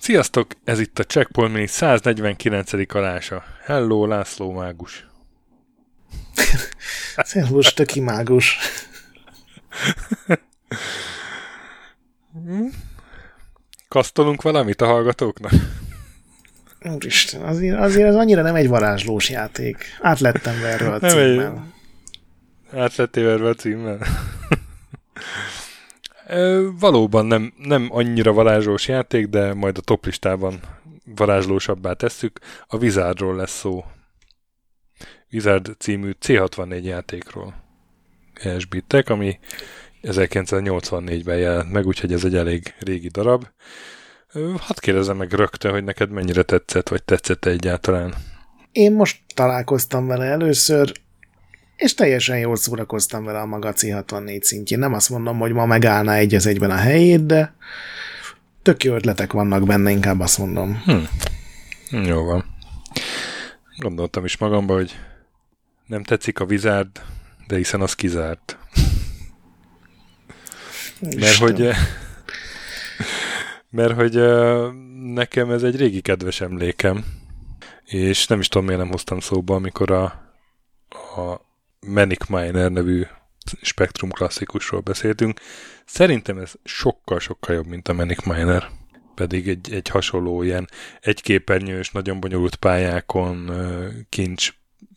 Sziasztok! Ez itt a Checkpoint Mini 149. alása. Hello, László Mágus. Szervus, töki mágus. Kasztolunk valamit a hallgatóknak? Úristen, azért, azért az annyira nem egy varázslós játék. Át lettem verve a címmel. Át lettél verve a címmel? Valóban nem, nem annyira varázslós játék, de majd a toplistában varázslósabbá tesszük. A Wizardról lesz szó. Wizard című C64 játékról helyesbítek, ami 1984-ben jelent meg, úgyhogy ez egy elég régi darab. Hadd kérdezem meg rögtön, hogy neked mennyire tetszett, vagy tetszett egyáltalán. Én most találkoztam vele először, és teljesen jól szórakoztam vele a maga C64 szintjén. Nem azt mondom, hogy ma megállná egy az egyben a helyét, de tök jó ötletek vannak benne, inkább azt mondom. Hm, Jó van. Gondoltam is magamba, hogy nem tetszik a Wizard, de hiszen az kizárt. Mert hogy, mert hogy nekem ez egy régi kedves emlékem, és nem is tudom, miért nem hoztam szóba, amikor a, a Manic Miner nevű Spectrum klasszikusról beszéltünk. Szerintem ez sokkal-sokkal jobb, mint a Manic Miner. Pedig egy, egy hasonló ilyen egyképernyős, nagyon bonyolult pályákon kincs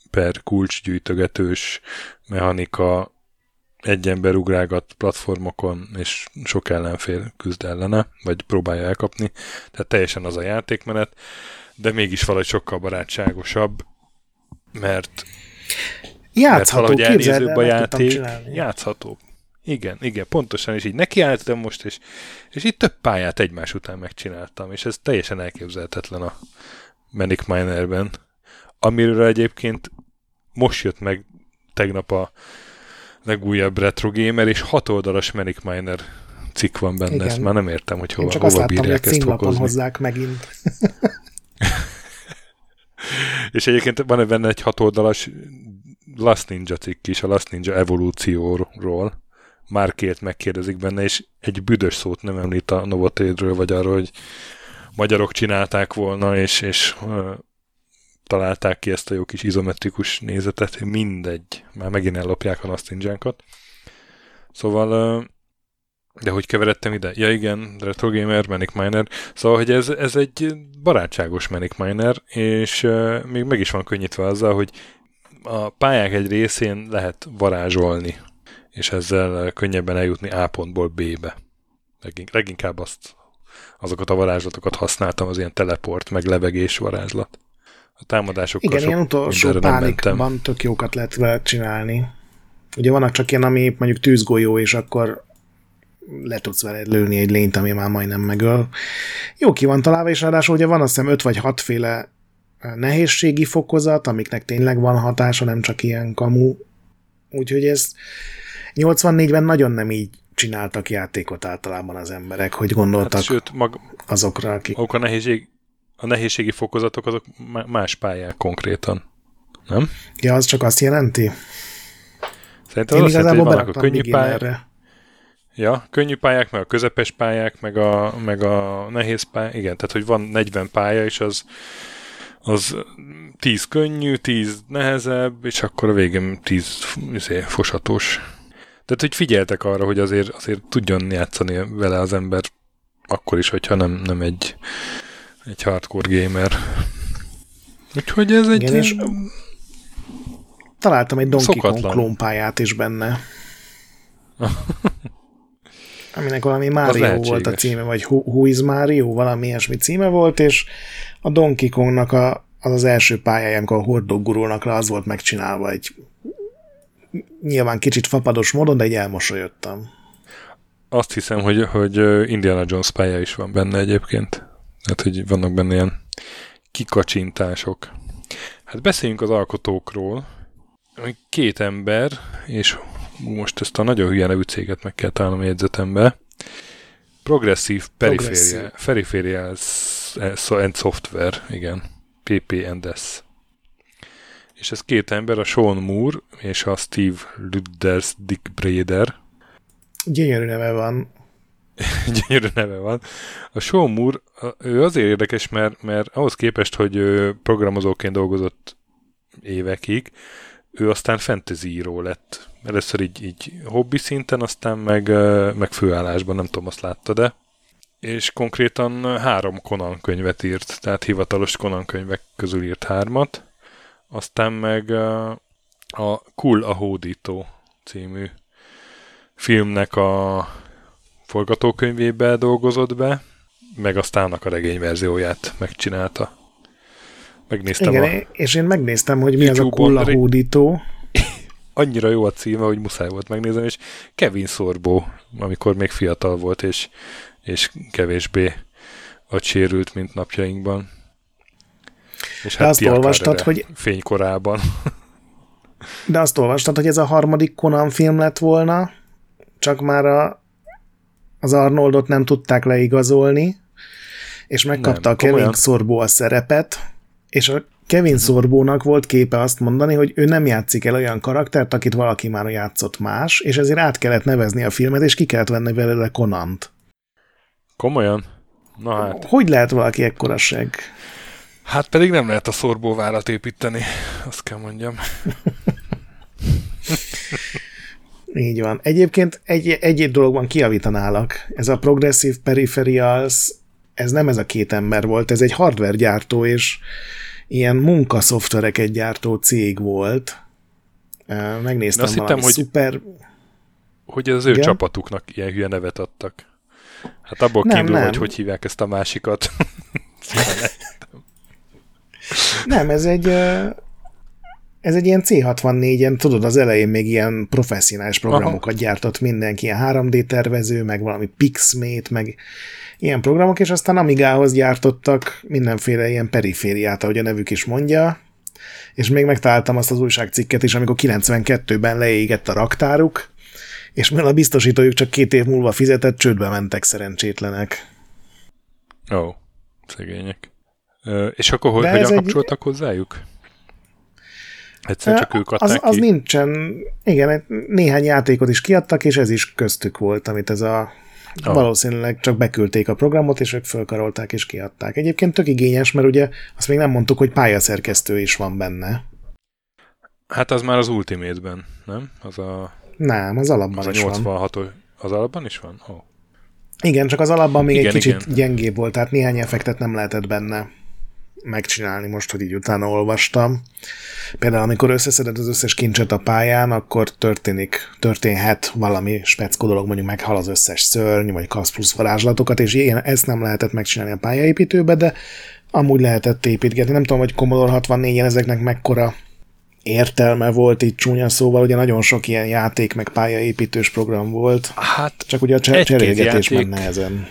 per kulcsgyűjtögetős mechanika, egy ember ugrálgat platformokon, és sok ellenfél küzd ellene, vagy próbálja elkapni. Tehát teljesen az a játékmenet, de mégis valahogy sokkal barátságosabb, mert mert Játszható, valahogy képzeld elnézőbb a játék. Játszható. Igen, igen, pontosan, és így nekiálltam most, és, és így több pályát egymás után megcsináltam, és ez teljesen elképzelhetetlen a Manic Minerben, amiről egyébként most jött meg tegnap a legújabb Retro Gamer, és hat oldalas Manic Miner cikk van benne, Igen. ezt már nem értem, hogy Én hova, csak azt hova láttam, hogy ezt fokozni. hozzák megint. És egyébként van benne egy hatoldalas Last Ninja cikk is, a Last Ninja evolúcióról. Márkért megkérdezik benne, és egy büdös szót nem említ a Novotédről, vagy arról, hogy magyarok csinálták volna, és, és találták ki ezt a jó kis izometrikus nézetet. Mindegy. Már megint ellopják a Last Ninjánkat. Szóval de hogy keveredtem ide? Ja igen, Retro Gamer, Manic Miner. Szóval, hogy ez, ez egy barátságos Manic Miner, és még meg is van könnyítve azzal, hogy a pályák egy részén lehet varázsolni, és ezzel könnyebben eljutni A pontból B-be. Legink, leginkább azt, azokat a varázslatokat használtam, az ilyen teleport, meg levegés varázslat. A támadásokkal Igen, sok ilyen utolsó pánikban tök jókat lehet vele csinálni. Ugye vannak csak ilyen, ami mondjuk tűzgolyó, és akkor le tudsz vele lőni egy lényt, ami már majdnem megöl. Jó ki van találva, és ráadásul ugye van azt hiszem 5 vagy 6 féle nehézségi fokozat, amiknek tényleg van hatása, nem csak ilyen kamu. Úgyhogy ez 84-ben nagyon nem így csináltak játékot általában az emberek, hogy gondoltak Hát, sőt, mag, azokra, akik... maguk a, nehézség, a nehézségi fokozatok azok má- más pályák konkrétan. Nem? Ja, az csak azt jelenti? Szerintem Én az azt jelenti, igazából hogy a könnyű pályák, ja, könnyű pályák, meg a közepes pályák, meg a, meg a nehéz pályák. Igen, tehát hogy van 40 pálya, és az, az 10 könnyű, 10 nehezebb, és akkor a végén 10 izé, fosatós. Tehát, hogy figyeltek arra, hogy azért, azért tudjon játszani vele az ember akkor is, hogyha nem, nem egy, egy hardcore gamer. Úgyhogy ez egy... Igen, és Találtam egy Donkey Kong Szokatlan. klónpályát is benne. Aminek valami Mario volt a címe, vagy Who, Who is Mario, valami ilyesmi címe volt, és a Donkey Kongnak a, az az első pályája, amikor a hordók gurulnak rá, az volt megcsinálva egy nyilván kicsit fapados módon, de egy elmosolyodtam. Azt hiszem, hogy, hogy Indiana Jones pálya is van benne egyébként. Tehát, hogy vannak benne ilyen kikacsintások. Hát beszéljünk az alkotókról. Két ember, és most ezt a nagyon hülye nevű céget meg kell találnom a jegyzetembe. Progressive Peripheral. Peripheral and Software, igen. PPNS. és ez két ember, a Sean Moore és a Steve Ludders Dick Brader. Gyönyörű neve van. Gyönyörű neve van. A Sean Moore, ő azért érdekes, mert, mert ahhoz képest, hogy programozóként dolgozott évekig, ő aztán fantasy író lett. Először így, így hobbi szinten, aztán meg, meg főállásban, nem tudom, azt látta, de és konkrétan három Conan könyvet írt, tehát hivatalos Conan könyvek közül írt hármat, aztán meg a Cool a hódító című filmnek a forgatókönyvébe dolgozott be, meg aztán a regényverzióját megcsinálta. Megnéztem Igen, a... és én megnéztem, hogy mi az a Cool hódító. Annyira jó a címe, hogy muszáj volt megnézni, és Kevin Szorbó, amikor még fiatal volt, és és kevésbé sérült, mint napjainkban. És hát azt olvastad, hogy... Fénykorában. De azt olvastad, hogy ez a harmadik Conan film lett volna, csak már a, az Arnoldot nem tudták leigazolni, és megkapta nem, a Kevin komolyan. Szorbó a szerepet, és a Kevin Szorbónak volt képe azt mondani, hogy ő nem játszik el olyan karaktert, akit valaki már játszott más, és ezért át kellett nevezni a filmet, és ki kellett venni belőle Conant. Komolyan? Na hát. Hogy lehet valaki ekkora seg? Hát pedig nem lehet a szorbóvárat építeni, azt kell mondjam. Így van. Egyébként egy, egy dologban kiavítanálak. Ez a Progressive Peripherals, ez nem ez a két ember volt, ez egy hardware gyártó, és ilyen munkaszoftvereket gyártó cég volt. Megnéztem azt hittem, hogy, szuper... hogy az ő Igen? csapatuknak ilyen hülye nevet adtak. Hát abból nem, kiindul, nem. hogy hogy hívják ezt a másikat. nem, ez egy ez egy ilyen C64-en, tudod, az elején még ilyen professzionális programokat Aha. gyártott mindenki, ilyen 3D tervező, meg valami Pixmate, meg ilyen programok, és aztán Amigához gyártottak mindenféle ilyen perifériát, ahogy a nevük is mondja, és még megtaláltam azt az újságcikket is, amikor 92-ben leégett a raktáruk, és mivel a biztosítójuk csak két év múlva fizetett, csődbe mentek szerencsétlenek. Ó, oh, szegények. És akkor hogy, hogyan kapcsoltak egy... hozzájuk? Egyszer csak ők adták az, az ki? nincsen, igen, néhány játékot is kiadtak, és ez is köztük volt, amit ez a Oh. Valószínűleg csak beküldték a programot, és ők fölkarolták és kiadták. Egyébként tök igényes, mert ugye azt még nem mondtuk, hogy pályaszerkesztő is van benne. Hát az már az Ultimate-ben, nem? Az a nem, az alapban az is 86 van. Az alapban is van? Oh. Igen, csak az alapban még igen, egy kicsit igen. gyengébb volt, tehát néhány effektet nem lehetett benne megcsinálni most, hogy így utána olvastam. Például amikor összeszeded az összes kincset a pályán, akkor történik, történhet valami speckó dolog, mondjuk meghal az összes szörny, vagy kapsz plusz varázslatokat, és ilyen, ezt nem lehetett megcsinálni a pályaépítőbe, de amúgy lehetett építgetni. Nem tudom, hogy Commodore 64-en ezeknek mekkora értelme volt itt csúnya szóval, ugye nagyon sok ilyen játék meg pályaépítős program volt. Hát csak ugye a cser- cserélgetés játék, menne ezen.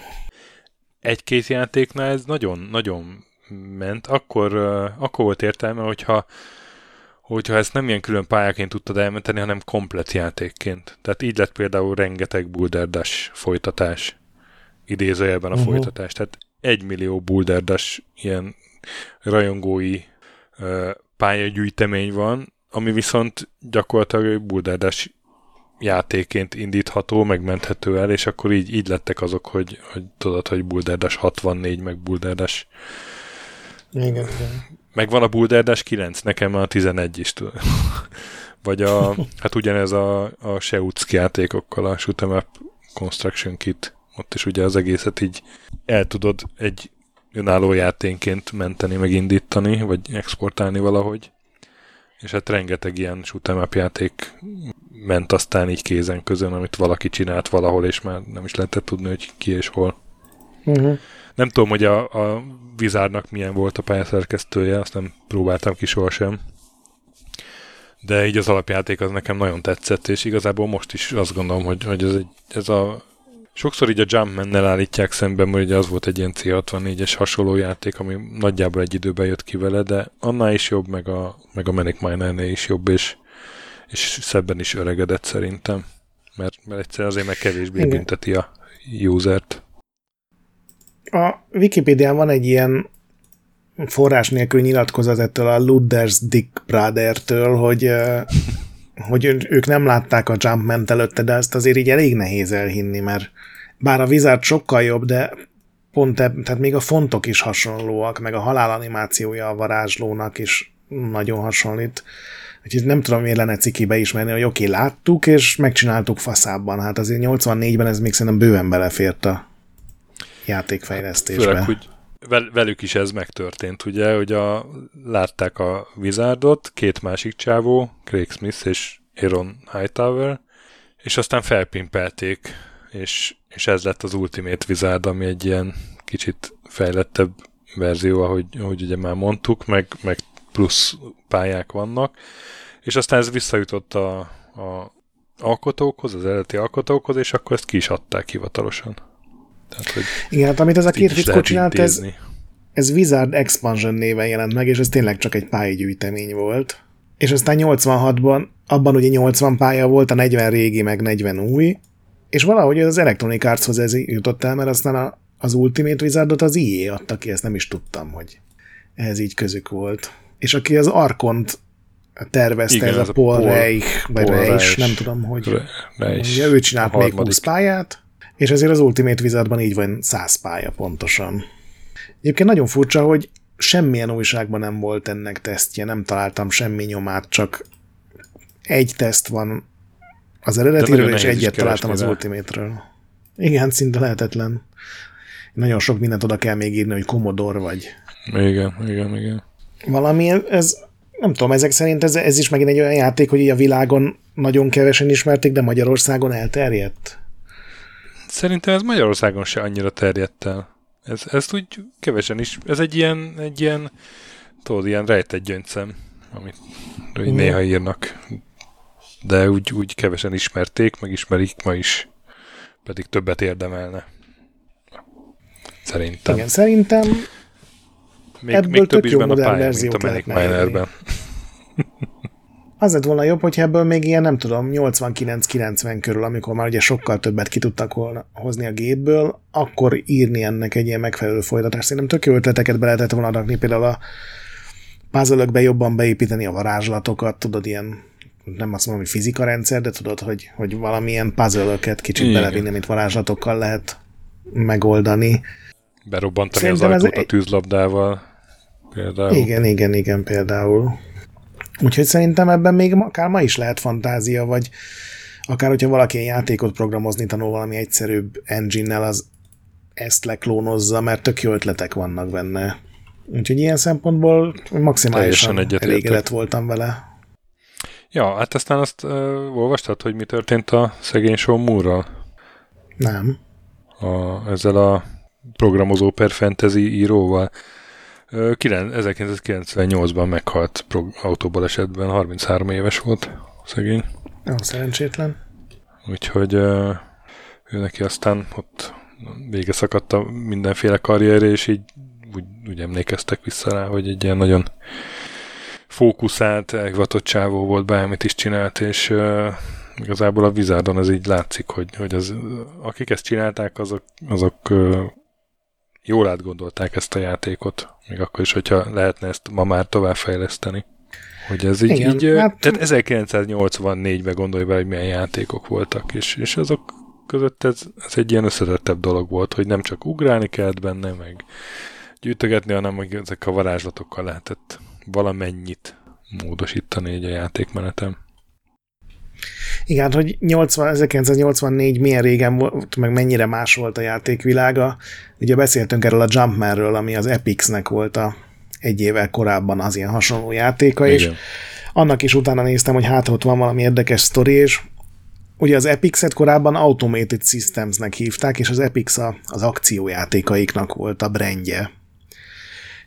Egy-két játéknál ez nagyon-nagyon ment. Akkor, akkor volt értelme, hogyha hogyha ezt nem ilyen külön pályáként tudtad elmenteni, hanem komplet játékként. Tehát így lett például rengeteg Boulder Dash folytatás. Idézőjelben a uh-huh. folytatás. Tehát egy millió Boulder Dash ilyen rajongói uh, pályagyűjtemény van, ami viszont gyakorlatilag buldárdás játéként indítható, megmenthető el, és akkor így, így lettek azok, hogy, hogy tudod, hogy Bulderdas 64, meg Bulderdas igen, igen. Meg van a Bulderdas 9, nekem a 11 is tud. Vagy a, hát ugyanez a, a Seucki játékokkal, a Shoot'em Construction Kit, ott is ugye az egészet így el tudod egy önálló játénként menteni, meg indítani, vagy exportálni valahogy. És hát rengeteg ilyen shoot'em játék ment aztán így kézen közön, amit valaki csinált valahol, és már nem is lehetett tudni, hogy ki és hol. Uh-huh. Nem tudom, hogy a, a Vizárnak milyen volt a pályaszerkesztője, azt nem próbáltam ki sohasem. De így az alapjáték az nekem nagyon tetszett, és igazából most is azt gondolom, hogy, hogy ez, egy, ez a Sokszor így a Jumpman-nel állítják szemben, mert ugye az volt egy ilyen C64-es hasonló játék, ami nagyjából egy időben jött ki vele, de annál is jobb, meg a, meg a Manic miner is jobb, és, és szebben is öregedett szerintem. Mert, mert egyszer azért meg kevésbé Igen. bünteti a usert. A Wikipédián van egy ilyen forrás nélkül nyilatkozat ettől a Ludders Dick Brother-től, hogy, hogy ők nem látták a Jumpman előtte, de ezt azért így elég nehéz elhinni, mert bár a Wizard sokkal jobb, de pont ebb, tehát még a fontok is hasonlóak, meg a halálanimációja a varázslónak is nagyon hasonlít. Úgyhogy nem tudom, miért lenne ciki beismerni, hogy oké, okay, láttuk, és megcsináltuk faszában. Hát azért 84-ben ez még szerintem bőven belefért a játékfejlesztésbe. Főleg, hogy velük is ez megtörtént, ugye, hogy a, látták a Wizardot, két másik csávó, Craig Smith és Aaron Hightower, és aztán felpimpelték, és, és ez lett az Ultimate Wizard, ami egy ilyen kicsit fejlettebb verzió, ahogy, ahogy ugye már mondtuk, meg, meg plusz pályák vannak, és aztán ez visszajutott a, a alkotókhoz, az eredeti alkotókhoz, és akkor ezt ki is adták hivatalosan. Tehát, hogy Igen, hát amit ez a két fickó csinált, ez, ez Wizard Expansion néven jelent meg, és ez tényleg csak egy pálygyűjtemény volt. És aztán 86-ban, abban ugye 80 pálya volt, a 40 régi, meg 40 új, és valahogy az Electronic Artshoz ez jutott el, mert aztán a, az Ultimate Wizardot az IE adta ki, ezt nem is tudtam, hogy ez így közük volt. És aki az Arkont tervezte, Igen, ez, ez a Paul, Paul Reich, vagy Paul Reich, Reich, nem tudom, hogy Reich. Ugye, ő csinált még 20 pályát, és ezért az Ultimate Wizardban így van 100 pálya pontosan. Egyébként nagyon furcsa, hogy semmilyen újságban nem volt ennek tesztje, nem találtam semmi nyomát, csak egy teszt van az eredetiről, és egyet találtam az Ultimate-ről. Igen, szinte lehetetlen. Nagyon sok mindent oda kell még írni, hogy Commodore vagy. Igen, igen, igen. Valami, ez, nem tudom, ezek szerint ez, ez is megint egy olyan játék, hogy a világon nagyon kevesen ismerték, de Magyarországon elterjedt? Szerintem ez Magyarországon se annyira terjedt el. Ez, ezt úgy kevesen is, ez egy ilyen, egy ilyen tudod, ilyen rejtett gyöngyszem, amit mm. néha írnak de úgy, úgy kevesen ismerték, meg ismerik ma is, pedig többet érdemelne. Szerintem. Igen, szerintem még, ebből még több is benne a pálya, mint a Manic Minerben. Az lett volna jobb, hogyha ebből még ilyen, nem tudom, 89-90 körül, amikor már ugye sokkal többet ki tudtak volna hozni a gépből, akkor írni ennek egy ilyen megfelelő folytatást. Szerintem tök jó ötleteket be lehetett volna rakni, például a puzzle jobban beépíteni a varázslatokat, tudod, ilyen nem azt mondom, hogy fizika rendszer, de tudod, hogy, hogy valamilyen puzzle kicsit Igen. belevinni, amit varázslatokkal lehet megoldani. Berobbantani Szerintem az ajtót ez... a tűzlabdával. Például. Igen, igen, igen, például. Úgyhogy szerintem ebben még akár ma is lehet fantázia, vagy akár hogyha valaki egy játékot programozni tanul valami egyszerűbb engine-nel, az ezt leklónozza, mert tök jó ötletek vannak benne. Úgyhogy ilyen szempontból maximálisan elégedett voltam vele. Ja, hát aztán azt uh, olvastad, hogy mi történt a szegény Sean Moore-ral? Nem. A, ezzel a programozó per fantasy íróval. Uh, 1998-ban meghalt autóbalesetben, 33 éves volt szegény. Jó, szerencsétlen. Úgyhogy ő neki aztán ott vége szakadt a mindenféle karrierje, és így úgy, úgy emlékeztek vissza rá, hogy egy ilyen nagyon fókuszált, elhivatott csávó volt, bármit is csinált, és uh, igazából a Vizardon ez így látszik, hogy, hogy az, akik ezt csinálták, azok, azok uh, jól átgondolták ezt a játékot, még akkor is, hogyha lehetne ezt ma már továbbfejleszteni. Hogy ez így, Igen, így hát... tehát 1984-ben gondolj be, hogy milyen játékok voltak, és, és azok között ez, ez egy ilyen összetettebb dolog volt, hogy nem csak ugrálni kellett benne, meg gyűjtögetni, hanem hogy ezek a varázslatokkal lehetett valamennyit módosítani egy a játékmenetem. Igen, hogy 80, 1984 milyen régen volt, meg mennyire más volt a játékvilága. Ugye beszéltünk erről a Jumpmanről, ami az Epixnek volt a egy évvel korábban az ilyen hasonló játéka, Igen. és annak is utána néztem, hogy hát ott van valami érdekes sztori, és ugye az Epix-et korábban Automated Systemsnek hívták, és az Epix a, az akciójátékaiknak volt a brandje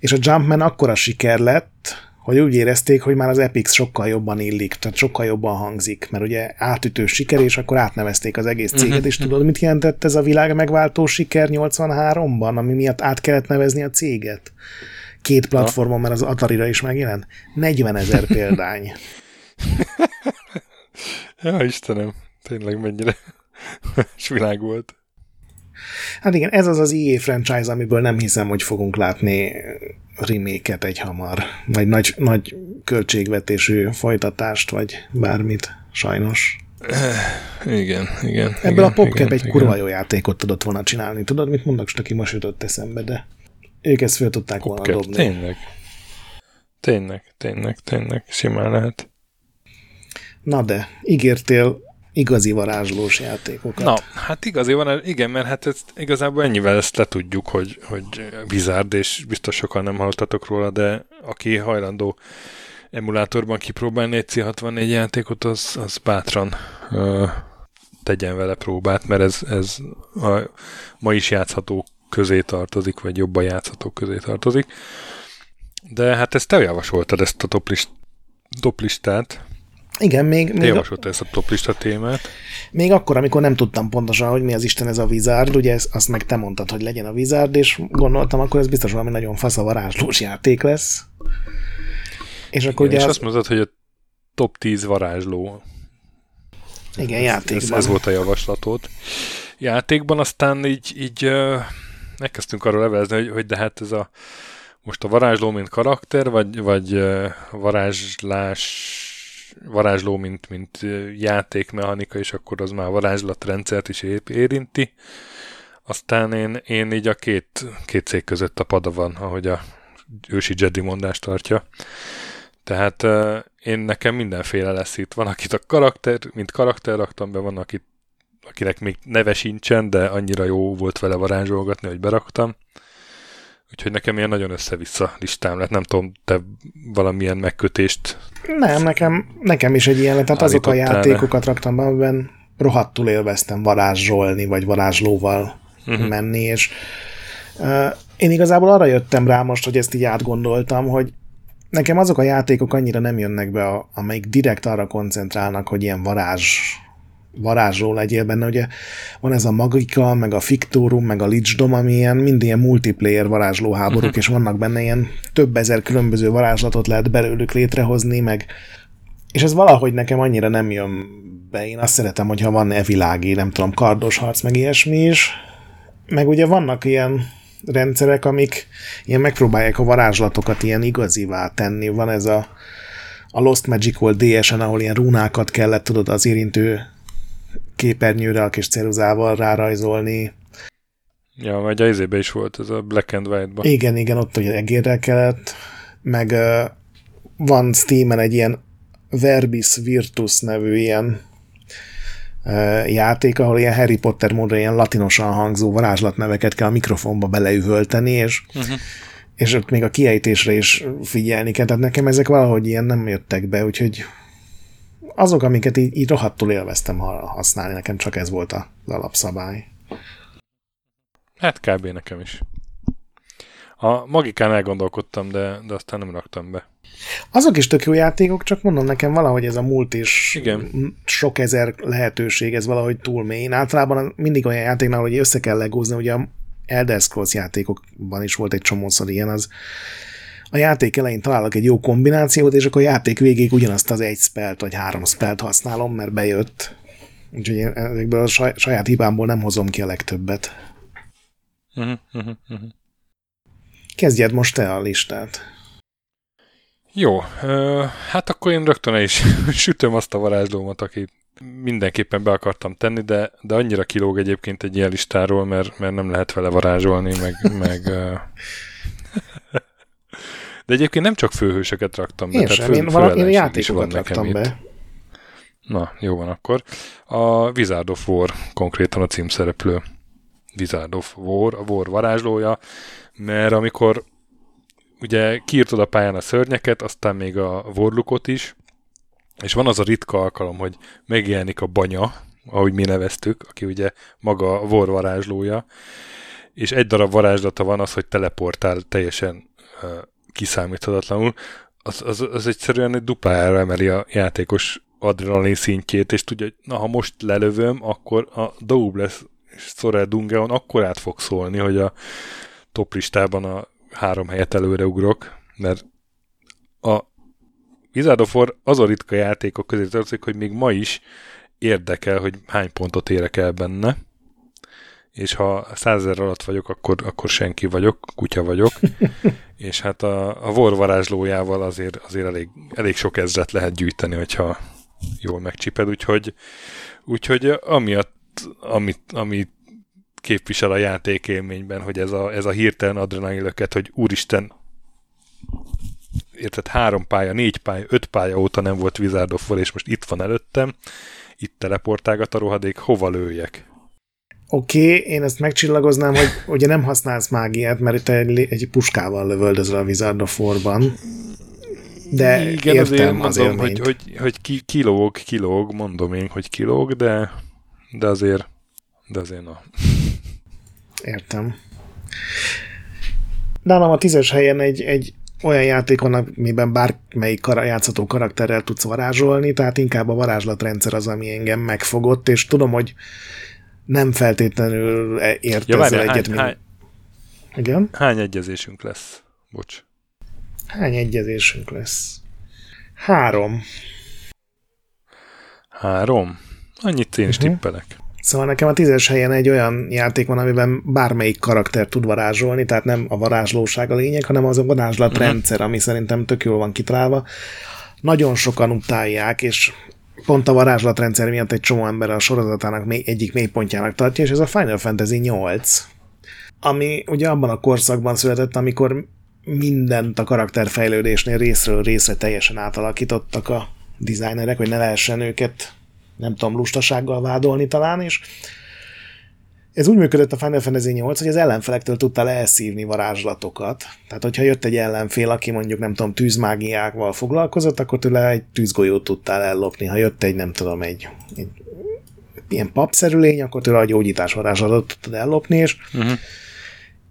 és a Jumpman akkora siker lett, hogy úgy érezték, hogy már az Epic sokkal jobban illik, tehát sokkal jobban hangzik, mert ugye átütő siker, és akkor átnevezték az egész céget, uh-huh. és tudod, mit jelentett ez a világ megváltó siker 83-ban, ami miatt át kellett nevezni a céget? Két platformon, mert az Atari-ra is megjelent. 40 ezer példány. ja, Istenem, tényleg mennyire és világ volt. Hát igen, ez az az EA franchise, amiből nem hiszem, hogy fogunk látni reméket egy hamar, vagy nagy, nagy költségvetésű folytatást, vagy bármit, sajnos. Igen, igen. Ebből igen, a PopCap egy igen. kurva jó játékot tudott volna csinálni. Tudod, mit mondok, csak aki most jutott eszembe, de ők ezt fel tudták volna PopCap, dobni. Tényleg. Tényleg, tényleg, tényleg. Simán lehet. Na de, ígértél igazi varázslós játékokat. Na, hát igazi van, igen, mert hát ezt, igazából ennyivel ezt letudjuk, hogy, hogy Wizard, és biztos sokan nem hallottatok róla, de aki hajlandó emulátorban kipróbálni egy C64 játékot, az, az bátran ö, tegyen vele próbát, mert ez, ez a ma is játszható közé tartozik, vagy jobban játszható közé tartozik. De hát ezt te javasoltad, ezt a toplist, toplistát. Igen, még, Te még, javasoltad ezt a toplista témát. még akkor, amikor nem tudtam pontosan, hogy mi az Isten ez a Wizard, ugye ezt, azt meg te mondtad, hogy legyen a Wizard, és gondoltam, akkor ez biztos valami nagyon fasz a varázslós játék lesz. És akkor Igen, ugye és az, azt mondod, hogy a top 10 varázsló. igen, Ez, játékban. ez volt a javaslatod. Játékban aztán így, így megkezdtünk arról levezni, hogy, hogy de hát ez a most a varázsló, mint karakter, vagy, vagy uh, varázsló, mint, mint uh, játékmechanika, és akkor az már varázslatrendszert is érinti. Aztán én, én így a két, két cég között a pada van, ahogy a ősi Jedi mondást tartja. Tehát uh, én nekem mindenféle lesz itt. Van, akit a karakter, mint karakter raktam be, van, akit, akinek még neve sincsen, de annyira jó volt vele varázsolgatni, hogy beraktam. Úgyhogy nekem ilyen nagyon össze-vissza listám lett. Nem tudom, te valamilyen megkötést Nem, nekem, nekem is egy ilyen lett. Tehát azok a játékokat raktam be, amiben rohadtul élveztem varázsolni, vagy varázslóval uh-huh. menni, és uh, én igazából arra jöttem rá most, hogy ezt így átgondoltam, hogy nekem azok a játékok annyira nem jönnek be, a- amelyik direkt arra koncentrálnak, hogy ilyen varázs varázsló legyél benne, ugye van ez a Magika, meg a Fictorum, meg a Lichdom, ami ilyen mind ilyen multiplayer varázslóháborúk, uh-huh. és vannak benne ilyen több ezer különböző varázslatot lehet belőlük létrehozni, meg és ez valahogy nekem annyira nem jön be. Én azt szeretem, hogyha van evilági, nem tudom, kardos harc, meg ilyesmi is. Meg ugye vannak ilyen rendszerek, amik ilyen megpróbálják a varázslatokat ilyen igazivá tenni. Van ez a, a Lost Magic volt DS-en, ahol ilyen runákat kellett, tudod, az érintő képernyőre a kis ceruzával rárajzolni. Ja, vagy a izébe is volt ez a Black and White-ba. Igen, igen, ott ugye egérrel kellett, meg uh, van Steam-en egy ilyen Verbis Virtus nevű ilyen uh, játék, ahol ilyen Harry Potter módra ilyen latinosan hangzó varázslatneveket kell a mikrofonba beleüvölteni, és, uh-huh. és ott még a kiejtésre is figyelni kell. Tehát nekem ezek valahogy ilyen nem jöttek be, úgyhogy azok, amiket így, így rohadtul élveztem ha- használni, nekem csak ez volt az alapszabály. Hát kb. nekem is. A magikán elgondolkodtam, de, de aztán nem raktam be. Azok is tök jó játékok, csak mondom nekem valahogy ez a múlt is Igen. sok ezer lehetőség, ez valahogy túl mély. Én általában mindig olyan játéknál, hogy össze kell legózni, ugye a Elder Scrolls játékokban is volt egy csomószor ilyen, az a játék elején találok egy jó kombinációt, és akkor a játék végéig ugyanazt az egy spelt vagy három spelt használom, mert bejött. Úgyhogy én ezekből a saj- saját hibámból nem hozom ki a legtöbbet. Uh-huh, uh-huh, uh-huh. Kezdjed most te a listát. Jó, hát akkor én rögtön el is sütöm azt a varázslómat, akit mindenképpen be akartam tenni, de, de annyira kilóg egyébként egy ilyen listáról, mert, mert nem lehet vele varázsolni, meg... meg. De egyébként nem csak főhősöket raktam be, Én tehát sem, fő, én, vala, én játékokat raktam itt. be. Na, jó van akkor. A Wizard of War konkrétan a címszereplő. Wizard of War, a War varázslója, mert amikor ugye kiírtod a pályán a szörnyeket, aztán még a Warlookot is, és van az a ritka alkalom, hogy megjelenik a banya, ahogy mi neveztük, aki ugye maga a War varázslója, és egy darab varázslata van az, hogy teleportál teljesen kiszámíthatatlanul, az, az, az egyszerűen egy duplára emeli a játékos adrenalin szintjét, és tudja, hogy na, ha most lelövöm, akkor a Doubles és Sorel Dungeon akkor át fog szólni, hogy a top listában a három helyet előre ugrok, mert a Wizard of War azon ritka játékok közé tartozik, hogy még ma is érdekel, hogy hány pontot érek el benne, és ha százezer alatt vagyok, akkor, akkor senki vagyok, kutya vagyok, és hát a, a vorvarázslójával azért, azért elég, elég sok ezret lehet gyűjteni, hogyha jól megcsiped, úgyhogy, úgyhogy amiatt, amit, amit képvisel a játékélményben, hogy ez a, ez a hirtelen adrenalinlöket, hogy úristen, érted, három pálya, négy pálya, öt pálya óta nem volt Wizard és most itt van előttem, itt teleportálgat a rohadék, hova lőjek? Oké, okay, én ezt megcsillagoznám, hogy ugye nem használsz mágiát, mert te egy, egy puskával lövöldözöl a Wizard of War-ban. De Igen, értem azért mondom, az hogy, hogy, hogy ki, kilóg, kilóg, mondom én, hogy kilóg, de, de azért, de azért na. Értem. Nálam a tízes helyen egy, egy olyan játék van, amiben bármelyik kar- játszható karakterrel tudsz varázsolni, tehát inkább a varázslatrendszer az, ami engem megfogott, és tudom, hogy nem feltétlenül ért ja, ezzel egyet. Hány, hány, Igen? Hány egyezésünk lesz? Bocs. Hány egyezésünk lesz? Három. Három? Annyit én is uh-huh. tippelek. Szóval nekem a tízes helyen egy olyan játék van, amiben bármelyik karakter tud varázsolni, tehát nem a varázslóság a lényeg, hanem az a varázslatrendszer, uh-huh. ami szerintem tök jól van kitalálva. Nagyon sokan utálják, és pont a varázslatrendszer miatt egy csomó ember a sorozatának mély, egyik mélypontjának tartja, és ez a Final Fantasy 8, ami ugye abban a korszakban született, amikor mindent a karakterfejlődésnél részről részre teljesen átalakítottak a designerek, hogy ne lehessen őket nem tudom, lustasággal vádolni talán, és ez úgy működött a Final Fantasy 8, hogy az ellenfelektől tudtál elszívni varázslatokat. Tehát, hogyha jött egy ellenfél, aki mondjuk, nem tudom, tűzmágiákval foglalkozott, akkor tőle egy tűzgolyót tudtál ellopni. Ha jött egy, nem tudom, egy, egy ilyen papszerű lény, akkor tőle a gyógyítás varázslatot tudtad ellopni, és uh-huh.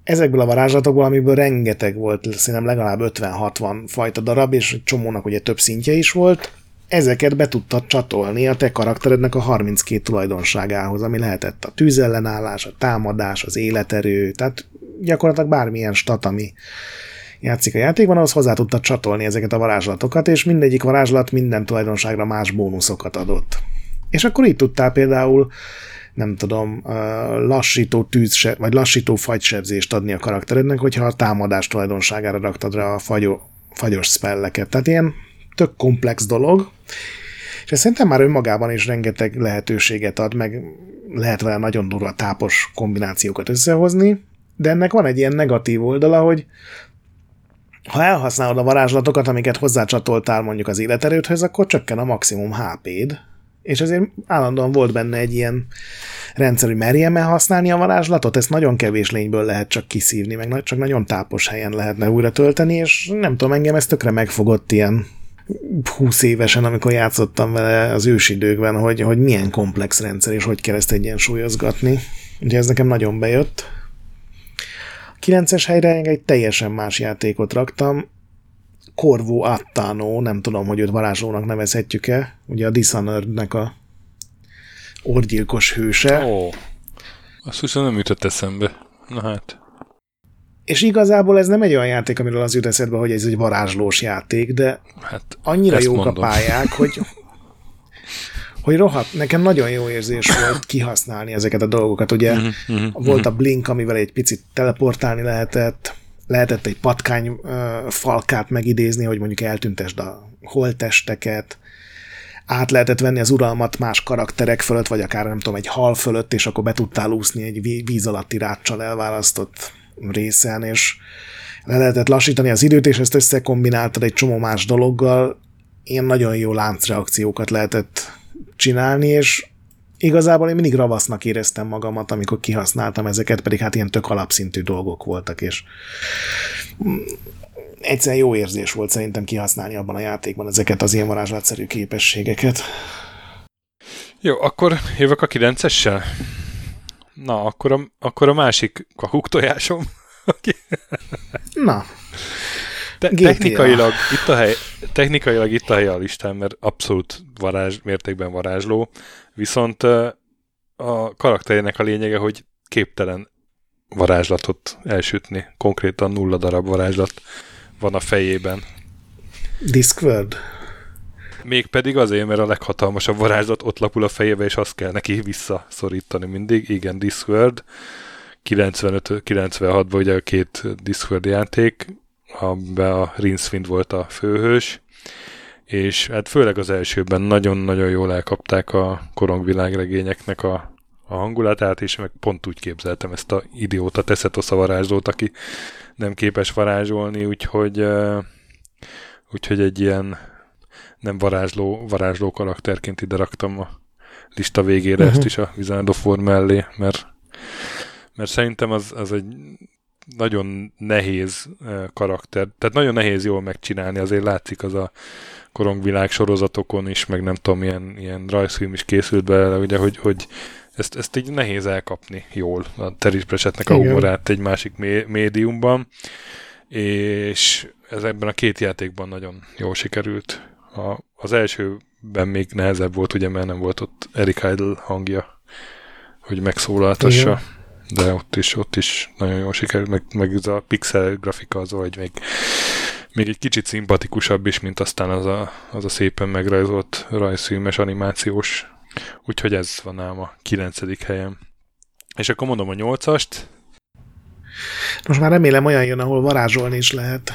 ezekből a varázslatokból, amiből rengeteg volt, szerintem legalább 50-60 fajta darab, és csomónak ugye több szintje is volt, ezeket be tudtad csatolni a te karakterednek a 32 tulajdonságához, ami lehetett a tűzellenállás, a támadás, az életerő, tehát gyakorlatilag bármilyen stat, ami játszik a játékban, ahhoz hozzá tudtad csatolni ezeket a varázslatokat, és mindegyik varázslat minden tulajdonságra más bónuszokat adott. És akkor így tudtál például nem tudom, lassító tűz, vagy lassító fagysebzést adni a karakterednek, hogyha a támadás tulajdonságára raktad rá a fagyó, fagyos spelleket. Tehát ilyen tök komplex dolog, és ez szerintem már önmagában is rengeteg lehetőséget ad, meg lehet vele nagyon durva tápos kombinációkat összehozni, de ennek van egy ilyen negatív oldala, hogy ha elhasználod a varázslatokat, amiket hozzácsatoltál mondjuk az életerődhöz, akkor csökken a maximum HP-d, és ezért állandóan volt benne egy ilyen rendszer, hogy merjem el használni a varázslatot, ezt nagyon kevés lényből lehet csak kiszívni, meg csak nagyon tápos helyen lehetne újra tölteni, és nem tudom, engem ez tökre megfogott ilyen 20 évesen, amikor játszottam vele az ősidőkben, hogy, hogy milyen komplex rendszer, és hogy kell ezt egyensúlyozgatni. Ugye ez nekem nagyon bejött. A 9-es helyre egy teljesen más játékot raktam, Corvo Attano, nem tudom, hogy őt varázslónak nevezhetjük-e, ugye a Dishonored-nek a orgyilkos hőse. Ó, azt viszont nem jutott eszembe. Na hát. És igazából ez nem egy olyan játék, amiről az jut eszedbe, hogy ez egy varázslós játék, de hát annyira jók mondom. a pályák, hogy hogy rohadt, nekem nagyon jó érzés volt kihasználni ezeket a dolgokat. Ugye uh-huh, uh-huh, volt a Blink, amivel egy picit teleportálni lehetett, lehetett egy patkány uh, falkát megidézni, hogy mondjuk eltüntesd a holtesteket, át lehetett venni az uralmat más karakterek fölött, vagy akár nem tudom, egy hal fölött, és akkor be tudtál úszni egy víz alatti ráccsal elválasztott részen, és le lehetett lassítani az időt, és ezt összekombináltad egy csomó más dologgal, ilyen nagyon jó láncreakciókat lehetett csinálni, és igazából én mindig ravasznak éreztem magamat, amikor kihasználtam ezeket, pedig hát ilyen tök alapszintű dolgok voltak, és egyszerűen jó érzés volt szerintem kihasználni abban a játékban ezeket az ilyen varázslatszerű képességeket. Jó, akkor jövök a 9-essel? Na, akkor a, akkor a másik kakuk tojásom. Na. Te, technikailag, itt a hely, technikailag itt a hely a listán, mert abszolút varázs, mértékben varázsló, viszont a karakterének a lényege, hogy képtelen varázslatot elsütni. Konkrétan nulla darab varázslat van a fejében. Discworld? Mégpedig azért, mert a leghatalmasabb varázslat ott lapul a fejébe, és azt kell neki visszaszorítani mindig. Igen, Discworld. 95-96-ban ugye a két Discworld játék, amiben a Rinsfind volt a főhős, és hát főleg az elsőben nagyon-nagyon jól elkapták a korongvilágregényeknek a, a hangulatát, és meg pont úgy képzeltem ezt a idióta Teszetosz a varázslót, aki nem képes varázsolni, úgyhogy, úgyhogy egy ilyen nem varázsló, varázsló karakterként ide raktam a lista végére uh-huh. ezt is a Wizard of War mellé, mert, mert szerintem az, az egy nagyon nehéz karakter, tehát nagyon nehéz jól megcsinálni, azért látszik az a korongvilág sorozatokon is, meg nem tudom, ilyen, ilyen rajzfilm is készült belőle, ugye, hogy, hogy ezt, ezt így nehéz elkapni jól, a Terry Pratchettnek a humorát egy másik mé- médiumban, és ez ebben a két játékban nagyon jól sikerült. A, az elsőben még nehezebb volt, ugye, mert nem volt ott Eric Idle hangja, hogy megszólaltassa. Igen. De ott is, ott is nagyon jól sikerült, meg, meg ez a pixel grafika az, vagy még, még egy kicsit szimpatikusabb is, mint aztán az a, az a szépen megrajzolt rajzfilmes animációs Úgyhogy ez van ám a kilencedik helyen. És akkor mondom a nyolcast. Most már remélem olyan jön, ahol varázsolni is lehet.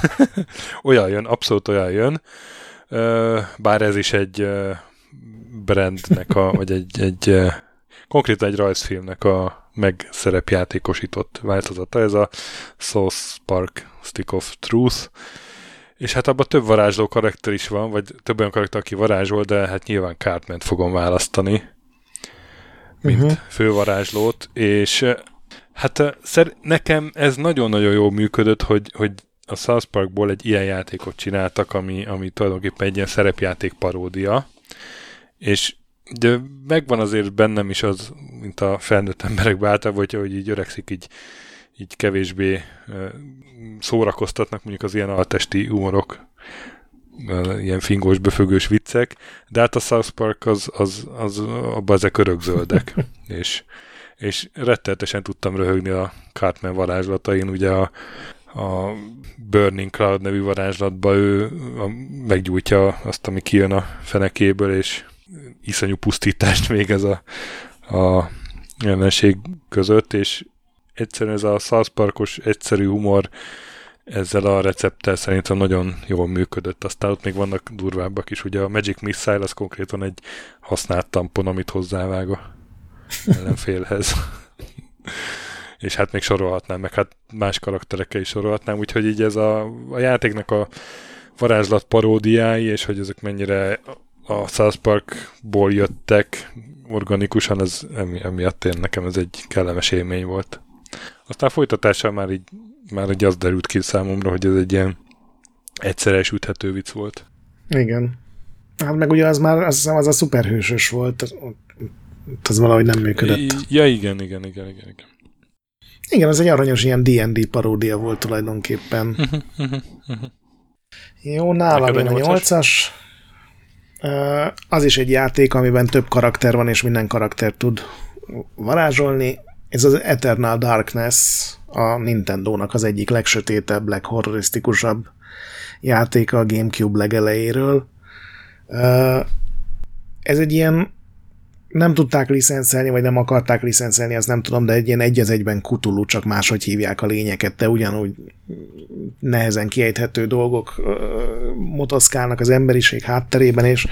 olyan jön, abszolút olyan jön. Bár ez is egy brandnek, a, vagy egy, egy konkrétan egy rajzfilmnek a megszerepjátékosított változata. Ez a Soul Spark Stick of Truth és hát abban több varázsló karakter is van, vagy több olyan karakter, aki varázsol, de hát nyilván cartman fogom választani, mint uh-huh. fővarázslót, és hát szer- nekem ez nagyon-nagyon jól működött, hogy, hogy a South Parkból egy ilyen játékot csináltak, ami, ami tulajdonképpen egy ilyen szerepjáték paródia, és de megvan azért bennem is az, mint a felnőtt emberek általában, hogy, hogy így öregszik, így így kevésbé szórakoztatnak mondjuk az ilyen altesti humorok, ilyen fingós, befögős viccek, de hát a South Park az, az, az abban ezek örökzöldek, és, és rettenetesen tudtam röhögni a Cartman varázslatain, ugye a, a Burning Cloud nevű varázslatba ő meggyújtja azt, ami kijön a fenekéből, és iszonyú pusztítást végez a, a ellenség között, és egyszerűen ez a South Parkos egyszerű humor ezzel a recepttel szerintem nagyon jól működött. Aztán ott még vannak durvábbak is. Ugye a Magic Missile az konkrétan egy használt tampon, amit hozzávág a ellenfélhez. és hát még sorolhatnám, meg hát más karakterekkel is sorolhatnám, úgyhogy így ez a, a játéknak a varázslat paródiái, és hogy ezek mennyire a South Parkból jöttek organikusan, az emi, emiatt én nekem ez egy kellemes élmény volt. Aztán folytatással már így, már így az derült ki számomra, hogy ez egy ilyen egyszerre üthető vicc volt. Igen. Hát meg ugye az már azt hiszem az a szuperhősös volt, az, az valahogy nem működött. Ja, igen, igen, igen, igen. igen. Igen, ez egy aranyos ilyen D&D paródia volt tulajdonképpen. Jó, nálam én a nyolcas. Az is egy játék, amiben több karakter van, és minden karakter tud varázsolni. Ez az Eternal Darkness a Nintendo-nak az egyik legsötétebb, leghorrorisztikusabb játéka a Gamecube legelejéről. Ez egy ilyen nem tudták licenszelni, vagy nem akarták licenszelni, azt nem tudom, de egy ilyen egy az egyben kutulú, csak máshogy hívják a lényeket, de ugyanúgy nehezen kiejthető dolgok motoszkálnak az emberiség hátterében, és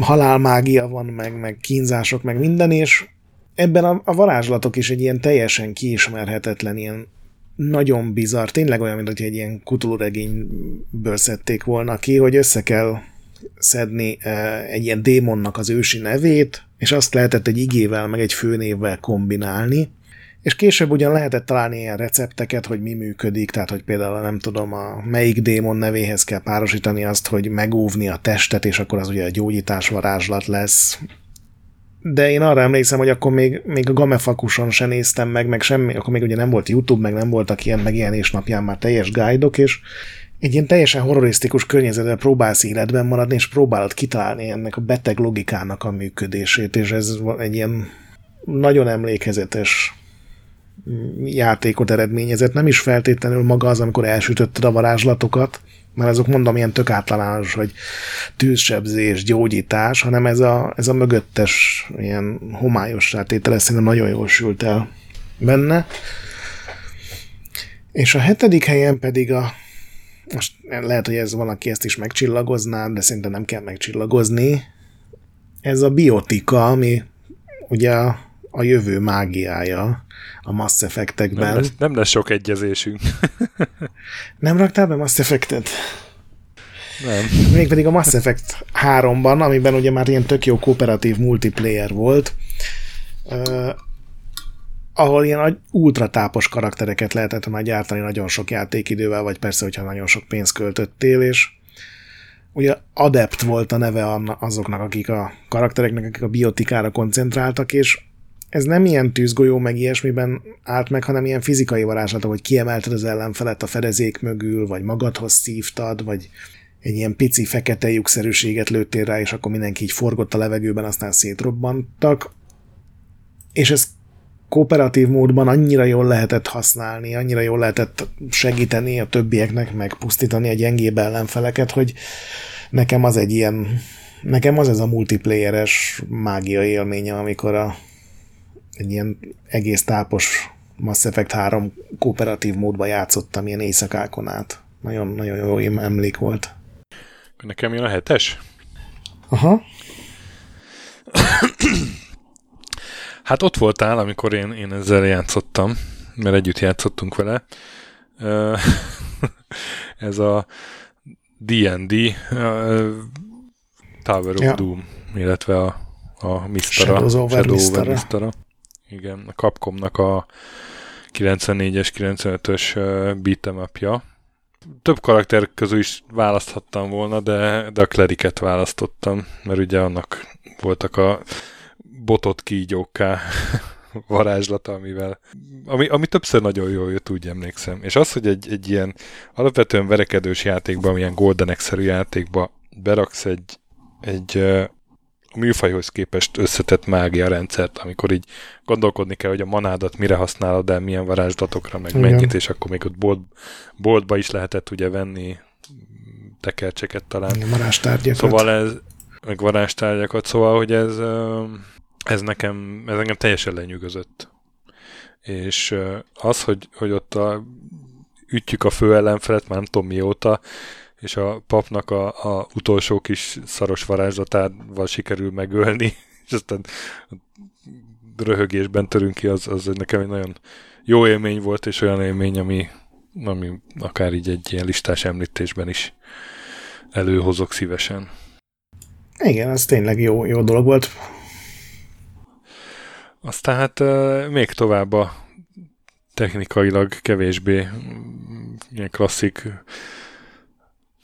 halálmágia van, meg, meg kínzások, meg minden, és ebben a, a varázslatok is egy ilyen teljesen kiismerhetetlen, ilyen nagyon bizarr, tényleg olyan, mint hogy egy ilyen kutulregényből szedték volna ki, hogy össze kell szedni egy ilyen démonnak az ősi nevét, és azt lehetett egy igével, meg egy főnévvel kombinálni, és később ugyan lehetett találni ilyen recepteket, hogy mi működik, tehát hogy például nem tudom, a melyik démon nevéhez kell párosítani azt, hogy megóvni a testet, és akkor az ugye a gyógyítás varázslat lesz, de én arra emlékszem, hogy akkor még, még a Gamefakuson se néztem meg, meg semmi, akkor még ugye nem volt YouTube, meg nem voltak ilyen megjelenés napján már teljes guide és egy ilyen teljesen horrorisztikus környezetben próbálsz életben maradni, és próbálod kitalálni ennek a beteg logikának a működését, és ez egy ilyen nagyon emlékezetes játékot eredményezett. Nem is feltétlenül maga az, amikor elsütötted a varázslatokat, mert azok mondom ilyen tök általános, hogy tűzsebzés, gyógyítás, hanem ez a, ez a mögöttes ilyen homályos tétele szerintem nagyon jól sült el benne. És a hetedik helyen pedig a most lehet, hogy ez valaki ezt is megcsillagozná, de szerintem nem kell megcsillagozni. Ez a biotika, ami ugye a, a jövő mágiája a Mass Effect-ekben. Nem lesz, nem lesz sok egyezésünk. nem raktál be Mass Effect-et? Nem. Mégpedig a Mass Effect 3-ban, amiben ugye már ilyen tök jó kooperatív multiplayer volt, ahol ilyen ultratápos karaktereket lehetett már gyártani nagyon sok játékidővel, vagy persze, hogyha nagyon sok pénzt költöttél, és ugye Adept volt a neve azoknak, akik a karaktereknek, akik a biotikára koncentráltak, és ez nem ilyen tűzgolyó meg ilyesmiben állt meg, hanem ilyen fizikai varázslatok, hogy kiemelted az ellenfelet a fedezék mögül, vagy magadhoz szívtad, vagy egy ilyen pici fekete lyukszerűséget lőttél rá, és akkor mindenki így forgott a levegőben, aztán szétrobbantak. És ez kooperatív módban annyira jól lehetett használni, annyira jól lehetett segíteni a többieknek, meg pusztítani a gyengébb ellenfeleket, hogy nekem az egy ilyen, nekem az ez a multiplayeres mágia élménye, amikor a, egy ilyen egész tápos Mass Effect 3 kooperatív módban játszottam ilyen éjszakákon át. Nagyon, nagyon jó emlék volt. Nekem jön a hetes? Aha. Hát ott voltál, amikor én, én ezzel játszottam, mert együtt játszottunk vele. Ez a D&D Tower of ja. Doom, illetve a, a Mistara. Shadows over Shadow Mistara. Mistara. Igen, a Capcomnak a 94-es, 95-ös beat'em upja. Több karakter közül is választhattam volna, de, de a Kleriket választottam, mert ugye annak voltak a botot kígyókká varázslata, amivel, ami, ami többször nagyon jól jött, úgy emlékszem. És az, hogy egy, egy ilyen alapvetően verekedős játékban, ilyen Golden X-szerű játékba beraksz egy, egy a műfajhoz képest összetett mágia rendszert, amikor így gondolkodni kell, hogy a manádat mire használod el, milyen varázslatokra, meg Igen. mennyit, és akkor még ott bolt, boltba is lehetett ugye venni tekercseket talán. Varázstárgyakat. Szóval ez, meg varázstárgyakat, szóval, hogy ez ez nekem, ez engem teljesen lenyűgözött. És az, hogy, hogy ott a, ütjük a fő ellenfelet, már nem tudom mióta, és a papnak a, a utolsó kis szaros varázslatával sikerül megölni, és aztán röhögésben törünk ki, az, az nekem egy nagyon jó élmény volt, és olyan élmény, ami, ami akár így egy ilyen listás említésben is előhozok szívesen. Igen, ez tényleg jó, jó dolog volt. Aztán hát még tovább a technikailag kevésbé mm, ilyen klasszik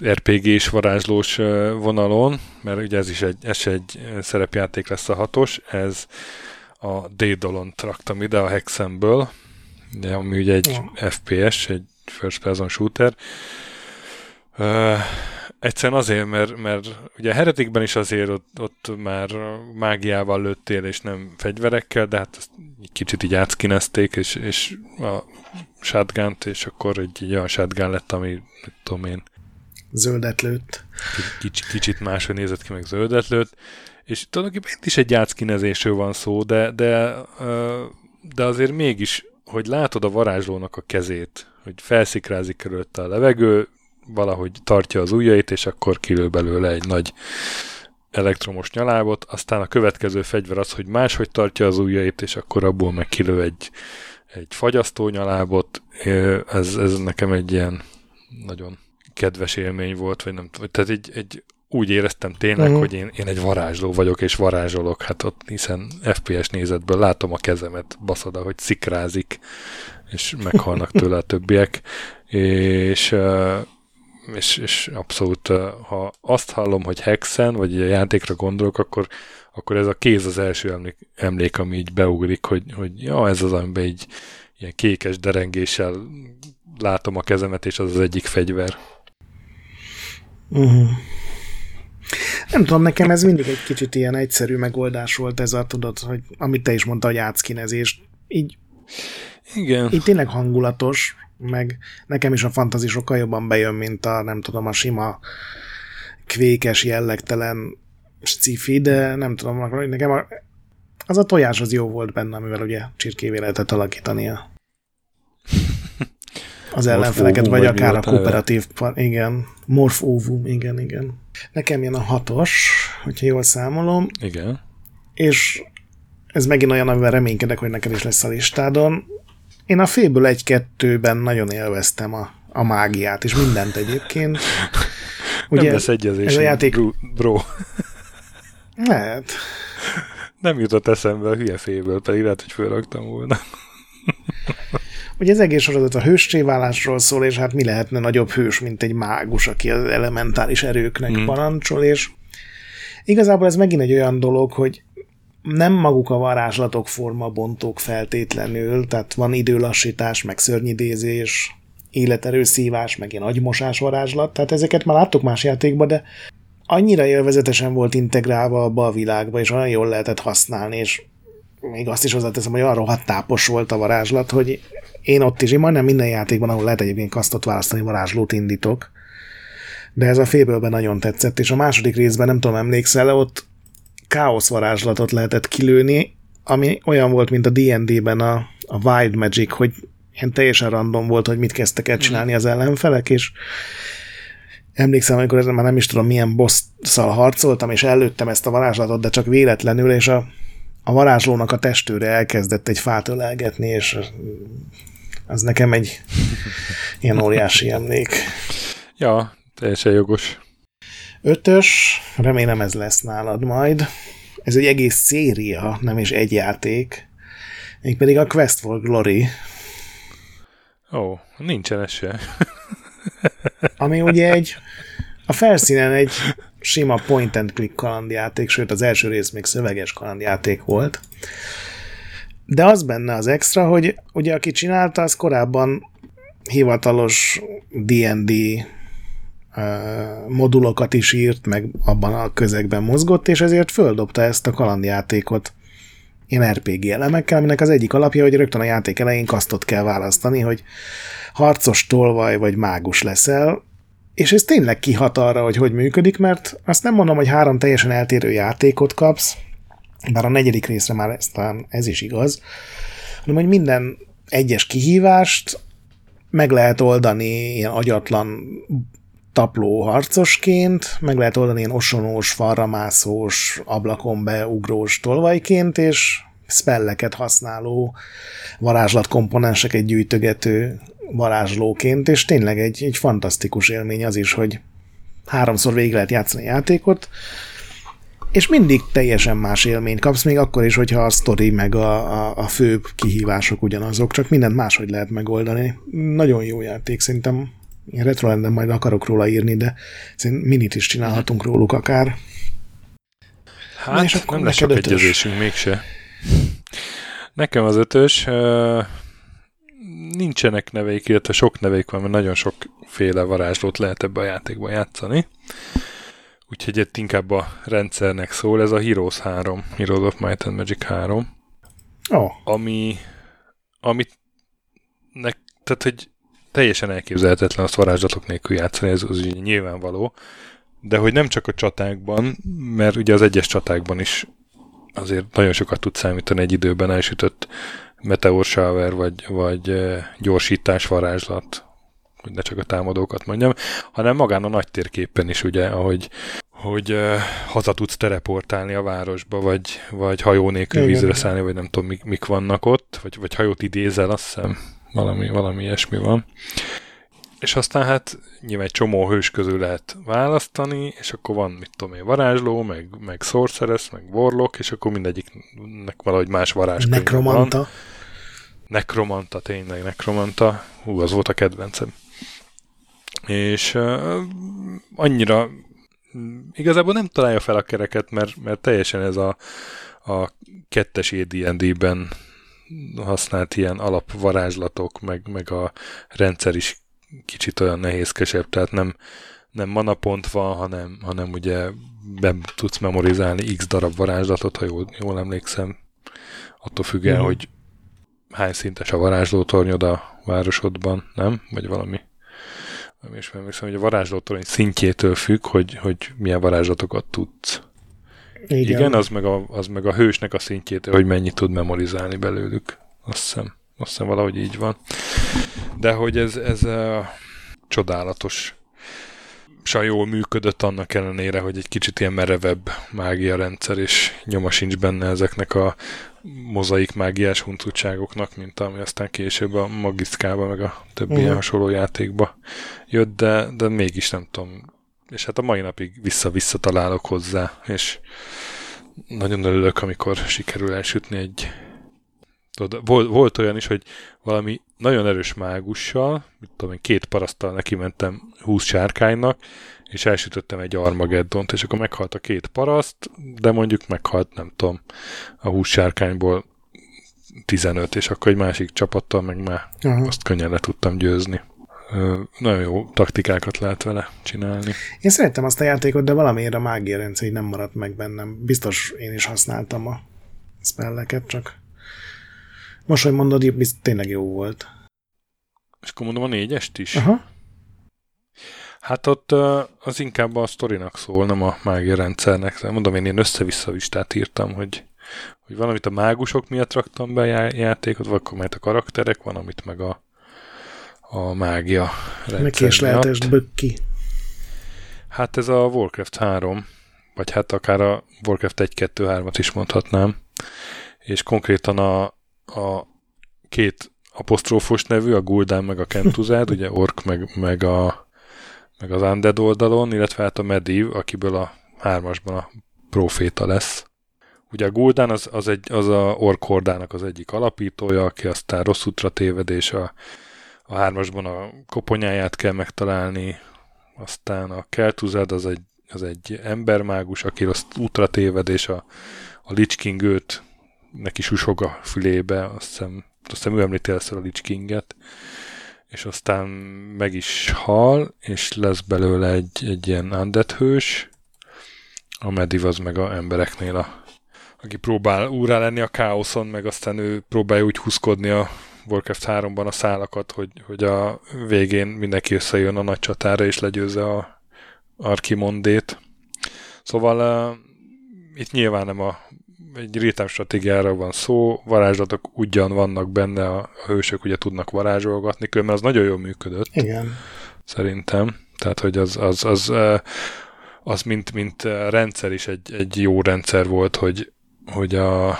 RPG-s varázslós vonalon, mert ugye ez is egy, ez egy szerepjáték lesz a hatos, ez a Daedalon traktam ide a Hexenből, de ami ugye egy ja. FPS, egy first person shooter. Egyszerűen azért, mert, mert ugye a Heretikben is azért ott, ott már mágiával lőttél, és nem fegyverekkel, de hát ezt egy kicsit így átszkinezték, és, és a shotgun és akkor egy, egy olyan shotgun lett, ami, tudom én, zöldet lőtt. Kicsit, kicsit máshogy nézett ki, meg zöldet lőtt. És tulajdonképpen itt is egy átszkinezésről van szó, de, de, de azért mégis, hogy látod a varázslónak a kezét, hogy felszikrázik körülötte a levegő, valahogy tartja az ujjait, és akkor kilő belőle egy nagy elektromos nyalábot, aztán a következő fegyver az, hogy máshogy tartja az ujjait, és akkor abból meg kilő egy, egy fagyasztó nyalábot. Ez, ez nekem egy ilyen nagyon kedves élmény volt, vagy nem tehát egy, egy úgy éreztem tényleg, uh-huh. hogy én, én egy varázsló vagyok, és varázsolok, hát ott hiszen FPS nézetből látom a kezemet, baszod, hogy szikrázik, és meghalnak tőle a többiek, és és, és abszolút, ha azt hallom, hogy Hexen, vagy a játékra gondolok, akkor, akkor ez a kéz az első emlék, emlék ami így beugrik, hogy, hogy ja, ez az, amiben így ilyen kékes derengéssel látom a kezemet, és az az egyik fegyver. Uh-huh. Nem tudom, nekem ez mindig egy kicsit ilyen egyszerű megoldás volt ez a, tudod, hogy amit te is mondta, hogy átszkinezés. Így, Igen. így tényleg hangulatos, meg nekem is a fantazi sokkal jobban bejön, mint a nem tudom, a sima kvékes, jellegtelen sci de nem tudom, nekem a, az a tojás az jó volt benne, amivel ugye csirkévé lehetett alakítania az ellenfeleket, vagy, akár a kooperatív, par, igen, ovum, igen, igen. Nekem jön a hatos, hogyha jól számolom. Igen. És ez megint olyan, amivel reménykedek, hogy neked is lesz a listádon. Én a félből egy-kettőben nagyon élveztem a, a mágiát, és mindent egyébként. Ugye, Nem lesz egyezés, ez a játék... bro. Lehet. Nem jutott eszembe a hülye félből, pedig lehet, hogy fölraktam volna. Ugye az egész sorozat a hősséválásról szól, és hát mi lehetne nagyobb hős, mint egy mágus, aki az elementális erőknek mm. parancsol, és igazából ez megint egy olyan dolog, hogy nem maguk a varázslatok formabontók feltétlenül, tehát van időlassítás, meg szörnyidézés, életerőszívás, meg ilyen agymosás varázslat, tehát ezeket már láttuk más játékban, de annyira élvezetesen volt integrálva abba a világba, és olyan jól lehetett használni, és még azt is hozzáteszem, hogy olyan rohadt tápos volt a varázslat, hogy én ott is, én majdnem minden játékban, ahol lehet egyébként kasztot választani, varázslót indítok, de ez a fébölben nagyon tetszett, és a második részben nem tudom, emlékszel, ott káosz varázslatot lehetett kilőni, ami olyan volt, mint a D&D-ben a, a Wild Magic, hogy ilyen teljesen random volt, hogy mit kezdtek el csinálni az ellenfelek, és emlékszem, amikor ezen már nem is tudom milyen bosszal harcoltam, és előttem ezt a varázslatot, de csak véletlenül, és a, a varázslónak a testőre elkezdett egy fát ölelgetni, és az nekem egy ilyen óriási emlék. Ja, teljesen jogos. Ötös, remélem ez lesz nálad majd. Ez egy egész széria, nem is egy játék. Mégpedig a Quest for Glory. Ó, nincsen ez se. Ami ugye egy a felszínen egy sima point and click kalandjáték, sőt az első rész még szöveges kalandjáték volt. De az benne az extra, hogy ugye aki csinálta, az korábban hivatalos D&D modulokat is írt, meg abban a közegben mozgott, és ezért földobta ezt a kalandjátékot. Ilyen RPG elemekkel, aminek az egyik alapja, hogy rögtön a játék elején kasztot kell választani, hogy harcos tolvaj vagy mágus leszel, és ez tényleg kihat arra, hogy hogy működik, mert azt nem mondom, hogy három teljesen eltérő játékot kapsz, bár a negyedik részre már ez, ez is igaz, hanem hogy minden egyes kihívást meg lehet oldani ilyen agyatlan tapló harcosként, meg lehet oldani ilyen osonós, falramászós, ablakon beugrós tolvajként, és spelleket használó, varázslatkomponenseket gyűjtögető varázslóként, és tényleg egy, egy fantasztikus élmény az is, hogy háromszor végig lehet játszani a játékot, és mindig teljesen más élményt kapsz, még akkor is, hogyha a sztori meg a, a, a fő kihívások ugyanazok, csak mindent máshogy lehet megoldani. Nagyon jó játék, szerintem én retrolanden majd akarok róla írni, de minit is csinálhatunk róluk akár. Hát, Na, és akkor nem lesz sok ötös. egyezésünk mégse. Nekem az ötös, nincsenek neveik, illetve sok neveik van, mert nagyon sokféle varázslót lehet ebbe a játékban játszani. Úgyhogy itt inkább a rendszernek szól, ez a Heroes 3, Heroes of Might and Magic 3. Oh. Ami, amit nek, tehát, hogy teljesen elképzelhetetlen azt varázslatok nélkül játszani, ez az ugye nyilvánvaló, de hogy nem csak a csatákban, mert ugye az egyes csatákban is azért nagyon sokat tud számítani egy időben elsütött meteor shower, vagy, vagy eh, gyorsítás varázslat, hogy ne csak a támadókat mondjam, hanem magán a nagy térképen is, ugye, ahogy hogy uh, haza tudsz teleportálni a városba, vagy, vagy hajó nélkül vízre szállni, vagy nem tudom, mik, mik vannak ott, vagy, vagy hajót idézel, azt hiszem, valami, valami ilyesmi van. És aztán hát nyilván egy csomó hős közül lehet választani, és akkor van, mit tudom én, varázsló, meg, meg sorceress, meg warlock, és akkor mindegyiknek valahogy más varázskönyv Nekromanta. Van. Nekromanta, tényleg nekromanta. Hú, az volt a kedvencem. És uh, annyira igazából nem találja fel a kereket, mert, mert teljesen ez a, a kettes AD&D-ben használt ilyen alapvarázslatok, meg, meg a rendszer is kicsit olyan nehézkesebb, tehát nem, nem manapont van, hanem, hanem ugye be tudsz memorizálni x darab varázslatot, ha jól, jól emlékszem, attól függ el, mm. hogy hány szintes a varázslótornyod a városodban, nem? Vagy valami. Nem is emlékszem, hogy a varázslótorny szintjétől függ, hogy, hogy milyen varázslatokat tudsz. Igen, Igen az, meg a, az meg a hősnek a szintjétől, hogy mennyit tud memorizálni belőlük. Azt hiszem, azt hiszem valahogy így van. De hogy ez, ez a csodálatos jól működött annak ellenére, hogy egy kicsit ilyen merevebb mágia rendszer, és nyoma sincs benne ezeknek a mozaik mágiás huncutságoknak, mint ami aztán később a Magiszkába, meg a többi uh-huh. ilyen hasonló játékba jött, de, de mégis nem tudom. És hát a mai napig vissza-vissza találok hozzá, és nagyon örülök, amikor sikerül elsütni egy Tudod, volt, volt olyan is, hogy valami nagyon erős mágussal, mit tudom én, két parasztal neki mentem 20 sárkánynak, és elsütöttem egy Armageddont, és akkor meghalt a két paraszt, de mondjuk meghalt, nem tudom, a 20 sárkányból 15, és akkor egy másik csapattal meg már Aha. azt könnyen le tudtam győzni. Nagyon jó taktikákat lehet vele csinálni. Én szerettem azt a játékot, de valamiért a mágia rendszer nem maradt meg bennem. Biztos én is használtam a spelleket, csak most, hogy mondod, biztos tényleg jó volt. És akkor mondom a négyest is? Aha. Hát ott az inkább a sztorinak szól, nem a mágia rendszernek. Mondom, én ilyen össze-vissza listát írtam, hogy, hogy valamit a mágusok miatt raktam be a játékot, vagy akkor a karakterek, van, amit meg a, a mágia rendszer is lehetest bökki. Hát ez a Warcraft 3, vagy hát akár a Warcraft 1-2-3-at is mondhatnám, és konkrétan a, a két apostrófos nevű, a Gul'dan meg a Kentuzád, ugye Ork meg, meg, a, meg az Undead oldalon, illetve hát a Mediv, akiből a hármasban a proféta lesz. Ugye a Gul'dan az, az, egy, az a Ork hordának az egyik alapítója, aki aztán rossz útra téved, és a, a hármasban a koponyáját kell megtalálni, aztán a Keltuzad az egy, az egy embermágus, aki rossz útra téved, és a, a Lich King őt neki susog a fülébe, azt hiszem, azt hiszem ő említi először a Lich Kinget, és aztán meg is hal, és lesz belőle egy, egy ilyen undead hős, a Mediv az meg a embereknél a aki próbál úrá lenni a káoszon, meg aztán ő próbálja úgy húzkodni a Warcraft 3-ban a szálakat, hogy, hogy a végén mindenki összejön a nagy csatára, és legyőzze a Arkimondét. Szóval uh, itt nyilván nem a egy real stratégiára van szó, varázslatok ugyan vannak benne, a hősök ugye tudnak varázsolgatni, különben az nagyon jól működött. Igen. Szerintem. Tehát, hogy az, az, az, az mint, mint rendszer is egy, egy jó rendszer volt, hogy, hogy a,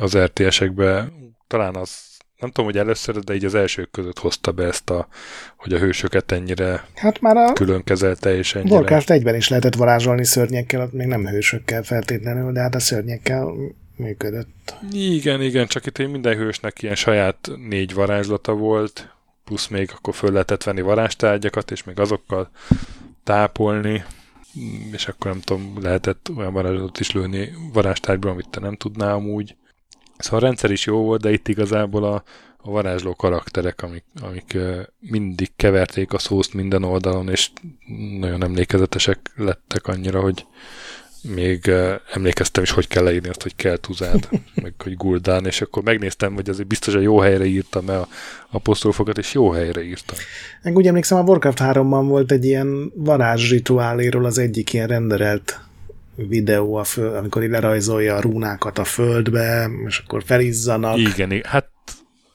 az RTS-ekbe talán az nem tudom, hogy először, de így az elsők között hozta be ezt a, hogy a hősöket ennyire hát már a külön kezelte, és ennyire... Warcraft egyben is lehetett varázsolni szörnyekkel, még nem hősökkel feltétlenül, de hát a szörnyekkel működött. Igen, igen, csak itt minden hősnek ilyen saját négy varázslata volt, plusz még akkor föl lehetett venni varástárgyakat, és még azokkal tápolni, és akkor nem tudom, lehetett olyan varázslatot is lőni varástárgyban, amit te nem tudnál amúgy. Szóval a rendszer is jó volt, de itt igazából a, a varázsló karakterek, amik, amik mindig keverték a szószt minden oldalon, és nagyon emlékezetesek lettek annyira, hogy még emlékeztem is, hogy kell leírni azt, hogy kell tuzád, meg hogy guldán, és akkor megnéztem, hogy azért biztos a jó helyre írtam el a aposztrófokat, és jó helyre írtam. Meg úgy emlékszem, a Warcraft 3-ban volt egy ilyen varázsrituáléről az egyik ilyen renderelt videó, a föl, amikor így lerajzolja a rúnákat a földbe, és akkor felizzanak. Igen, igen. hát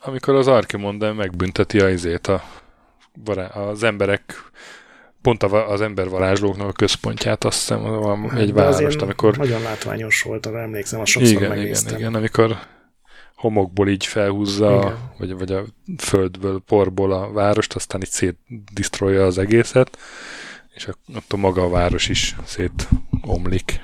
amikor az Archimonde megbünteti a izét, a, az emberek pont az ember varázslóknak a központját, azt hiszem, van hát, egy várost, amikor... Nagyon látványos volt, arra emlékszem, azt sokszor igen, megnéztem. Igen, igen, amikor homokból így felhúzza, vagy, vagy a földből, porból a várost, aztán így szétdisztrolja az egészet, és ott a maga a város is szétomlik.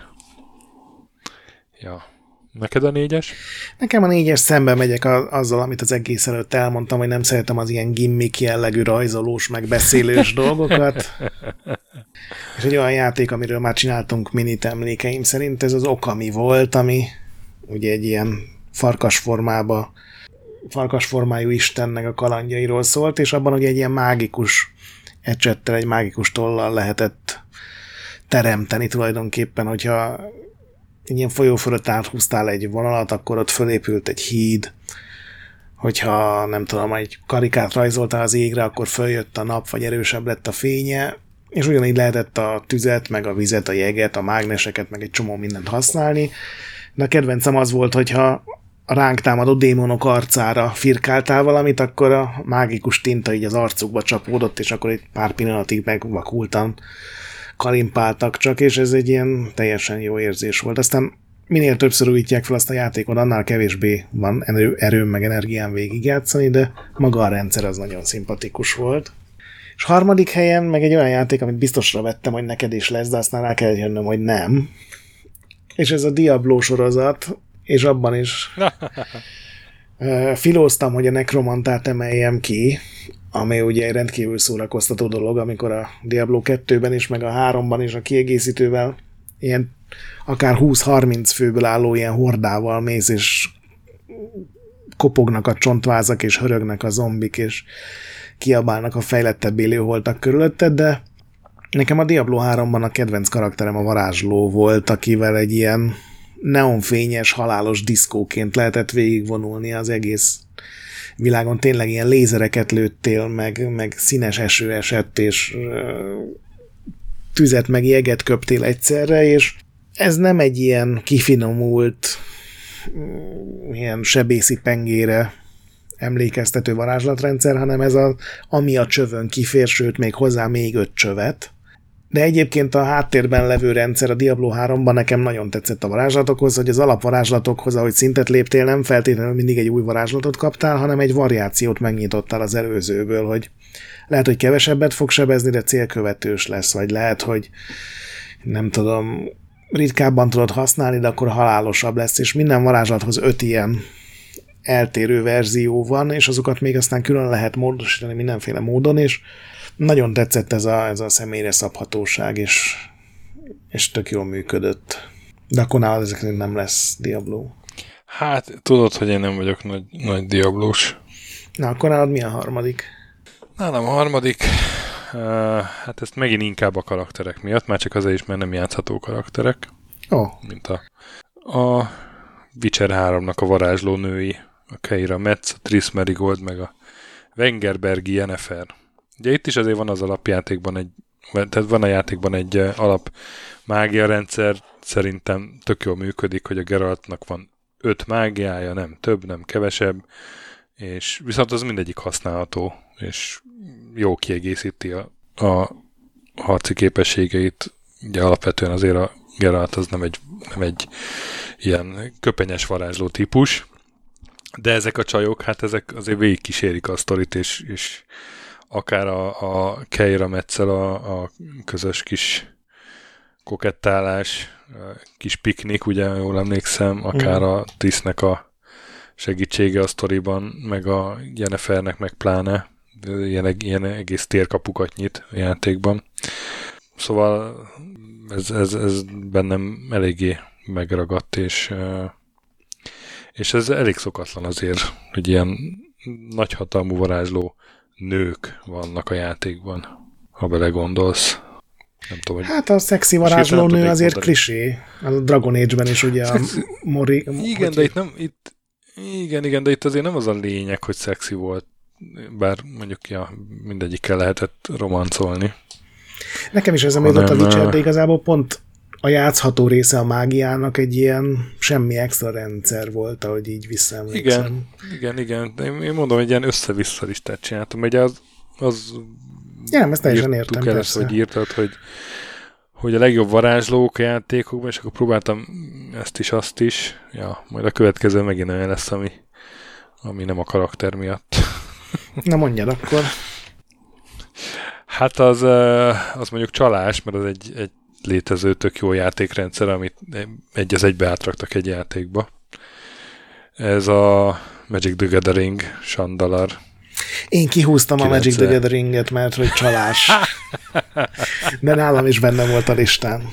Ja. Neked a négyes? Nekem a négyes szembe megyek a, azzal, amit az egész előtt elmondtam, hogy nem szeretem az ilyen gimmick jellegű rajzolós, meg beszélős dolgokat. És egy olyan játék, amiről már csináltunk minit emlékeim szerint, ez az Okami volt, ami ugye egy ilyen farkasformába farkasformájú istennek a kalandjairól szólt, és abban ugye egy ilyen mágikus ecsettel, egy mágikus tollal lehetett teremteni tulajdonképpen, hogyha ilyen folyó fölött áthúztál egy vonalat, akkor ott fölépült egy híd, hogyha nem tudom, egy karikát rajzoltál az égre, akkor följött a nap, vagy erősebb lett a fénye, és ugyanígy lehetett a tüzet, meg a vizet, a jeget, a mágneseket, meg egy csomó mindent használni. De a kedvencem az volt, hogyha a ránk támadó démonok arcára firkáltál valamit, akkor a mágikus tinta így az arcukba csapódott, és akkor egy pár pillanatig megvakultan kalimpáltak csak, és ez egy ilyen teljesen jó érzés volt. Aztán minél többször újítják fel azt a játékot, annál kevésbé van erő, erőm meg energiám végigjátszani, de maga a rendszer az nagyon szimpatikus volt. És harmadik helyen meg egy olyan játék, amit biztosra vettem, hogy neked is lesz, de aztán rá kell jönnöm, hogy nem. És ez a Diablo sorozat, és abban is filóztam, hogy a nekromantát emeljem ki, ami ugye egy rendkívül szórakoztató dolog, amikor a Diablo 2-ben is, meg a 3-ban is a kiegészítővel ilyen akár 20-30 főből álló ilyen hordával mész, és kopognak a csontvázak, és hörögnek a zombik, és kiabálnak a fejlettebb élőholtak körülötted, de nekem a Diablo 3-ban a kedvenc karakterem a varázsló volt, akivel egy ilyen neonfényes, halálos diszkóként lehetett végigvonulni az egész világon. Tényleg ilyen lézereket lőttél, meg, meg színes eső esett, és tüzet meg jeget köptél egyszerre, és ez nem egy ilyen kifinomult, ilyen sebészi pengére emlékeztető varázslatrendszer, hanem ez az, ami a csövön kifér, sőt még hozzá még öt csövet. De egyébként a háttérben levő rendszer a Diablo 3-ban nekem nagyon tetszett a varázslatokhoz, hogy az alapvarázslatokhoz, ahogy szintet léptél, nem feltétlenül mindig egy új varázslatot kaptál, hanem egy variációt megnyitottál az előzőből, hogy lehet, hogy kevesebbet fog sebezni, de célkövetős lesz, vagy lehet, hogy nem tudom, ritkábban tudod használni, de akkor halálosabb lesz, és minden varázslathoz öt ilyen eltérő verzió van, és azokat még aztán külön lehet módosítani mindenféle módon, és nagyon tetszett ez a, ez a személyre szabhatóság, és, és tök jól működött. De akkor nálad ezek nem lesz Diablo. Hát, tudod, hogy én nem vagyok nagy, nagy Diablós. Na, akkor nálad mi a harmadik? Nálam a harmadik, uh, hát ezt megint inkább a karakterek miatt, már csak azért is, mert nem játszható karakterek. Ó. Oh. Mint a, a Witcher 3-nak a varázsló női, a Keira Metz, a Triss Merigold, meg a Wengerbergi Jennifer. Ugye itt is azért van az alapjátékban egy, tehát van a játékban egy alap mágia rendszer, szerintem tök jól működik, hogy a Geraltnak van öt mágiája, nem több, nem kevesebb, és viszont az mindegyik használható, és jó kiegészíti a, a harci képességeit. Ugye alapvetően azért a Geralt az nem egy, nem egy ilyen köpenyes varázsló típus, de ezek a csajok, hát ezek azért végig kísérik a sztorit, és, és akár a, a Keira Metzel a, a közös kis kokettálás, kis piknik, ugye jól emlékszem, akár a Tisznek a segítsége a sztoriban, meg a Jennifernek meg pláne, ilyen, ilyen egész térkapukat nyit a játékban. Szóval ez, ez, ez bennem eléggé megragadt, és, és ez elég szokatlan azért, hogy ilyen nagyhatalmú varázsló nők vannak a játékban, ha belegondolsz. Nem tudom, hogy hát a szexi varázsló nő azért mondani. klisé. A Dragon Age-ben is ugye a Mori... Igen, de itt nem, itt, igen, igen, de itt azért nem az a lényeg, hogy szexi volt, bár mondjuk ja, mindegyikkel lehetett romancolni. Nekem is ez a a Witcher, de igazából pont a játszható része a mágiának egy ilyen semmi extra rendszer volt, ahogy így visszaemlékszem. Igen, igen, igen. De én mondom, hogy ilyen össze-vissza listát csináltam. Ugye az, az ja, nem, ezt teljesen értem, el, persze. hogy írtad, hogy, hogy a legjobb varázslók a játékokban, és akkor próbáltam ezt is, azt is. Ja, majd a következő megint olyan lesz, ami, ami nem a karakter miatt. Na mondjad akkor. Hát az, az mondjuk csalás, mert az egy, egy létező tök jó játékrendszer, amit egy az egybe átraktak egy játékba. Ez a Magic the Gathering Sandalar. Én kihúztam 9. a Magic the Gathering-et, mert hogy csalás. De nálam is benne volt a listán.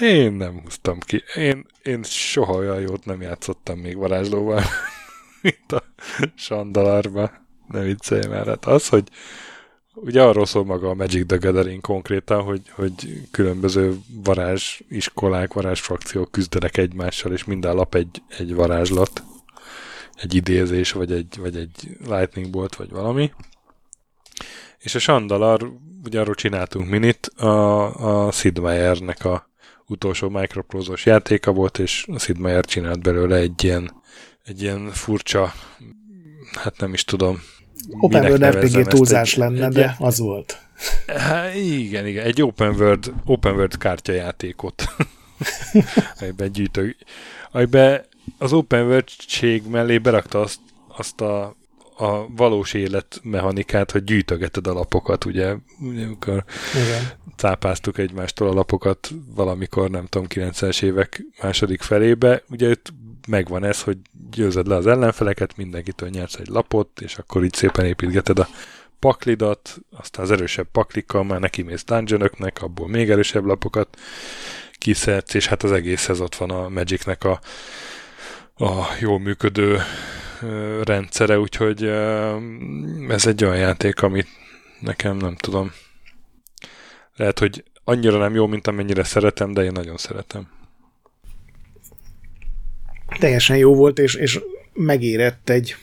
Én nem húztam ki. Én, én soha olyan jót nem játszottam még varázslóval, mint a Sandalarba. Ne viccelj már. Hát az, hogy ugye arról szól maga a Magic the Gathering konkrétan, hogy, hogy különböző varázs iskolák, varázs frakciók küzdenek egymással, és minden lap egy, egy varázslat. egy idézés, vagy egy, vagy egy lightning bolt, vagy valami. És a Sandalar, ugye arról csináltunk minit, a, a Sid Meiernek a utolsó microprose játéka volt, és a Sid Meier csinált belőle egy ilyen, egy ilyen furcsa, hát nem is tudom, Open World RPG túlzás egy, lenne, egy, de az volt. Hát igen, igen, egy Open World, Open World kártyajátékot, amiben gyűjtő, amiben az Open World-ség mellé berakta azt, azt a a valós élet mechanikát, hogy gyűjtögeted a lapokat, ugye, ugye amikor Igen. cápáztuk egymástól a lapokat valamikor, nem tudom, 90-es évek második felébe, ugye itt megvan ez, hogy győzed le az ellenfeleket, mindenkitől nyersz egy lapot, és akkor így szépen építgeted a paklidat, aztán az erősebb paklikkal már neki mész dungeonöknek, abból még erősebb lapokat kiszedsz, és hát az egészhez ott van a Magicnek a, a jól működő rendszere, úgyhogy ez egy olyan játék, amit nekem nem tudom. Lehet, hogy annyira nem jó, mint amennyire szeretem, de én nagyon szeretem. Teljesen jó volt, és, és megérett egy,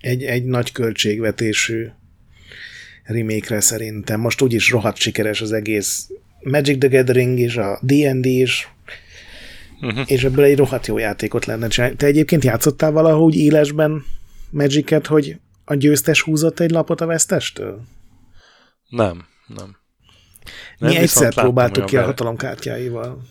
egy, egy nagy költségvetésű remake szerintem. Most úgyis rohadt sikeres az egész Magic the Gathering is, a D&D is, uh-huh. és ebből egy rohadt jó játékot lenne csinálni. Te egyébként játszottál valahogy élesben Magic-et, hogy a győztes húzott egy lapot a vesztestől? Nem, nem. nem Mi egyszer próbáltuk ki a hatalomkártyáival.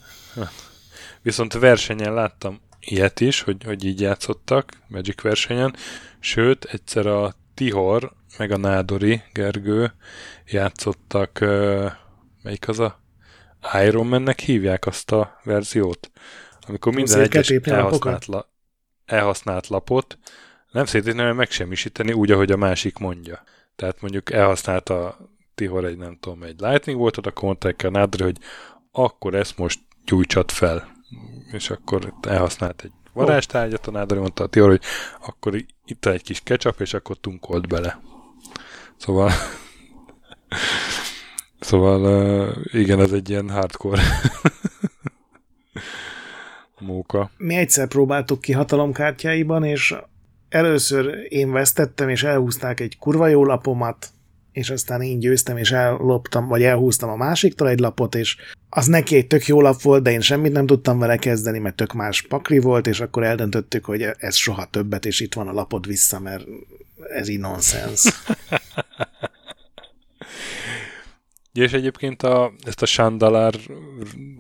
Viszont versenyen láttam ilyet is, hogy, hogy így játszottak, Magic versenyen, sőt, egyszer a Tihor, meg a Nádori, Gergő játszottak, uh, melyik az a Iron Man-nek hívják azt a verziót? Amikor minden egyes elhasznált, la, elhasznált lapot nem szétíteni, megsemmisíteni úgy, ahogy a másik mondja. Tehát mondjuk elhasználta Tihor egy, nem tudom, egy Lightning voltot, akkor mondta egy Nádri, hogy akkor ezt most gyújtsad fel. És akkor elhasznált egy varázstárgyat, a Nádri mondta a Tihor, hogy akkor itt egy kis ketchup, és akkor tunkolt bele. Szóval Szóval igen, ez egy ilyen hardcore móka. Mi egyszer próbáltuk ki hatalomkártyáiban, és először én vesztettem, és elhúzták egy kurva jó lapomat, és aztán én győztem, és elloptam, vagy elhúztam a másiktól egy lapot, és az neki egy tök jó lap volt, de én semmit nem tudtam vele kezdeni, mert tök más pakli volt, és akkor eldöntöttük, hogy ez soha többet, és itt van a lapod vissza, mert ez így nonsens. És egyébként a, ezt a Sandalár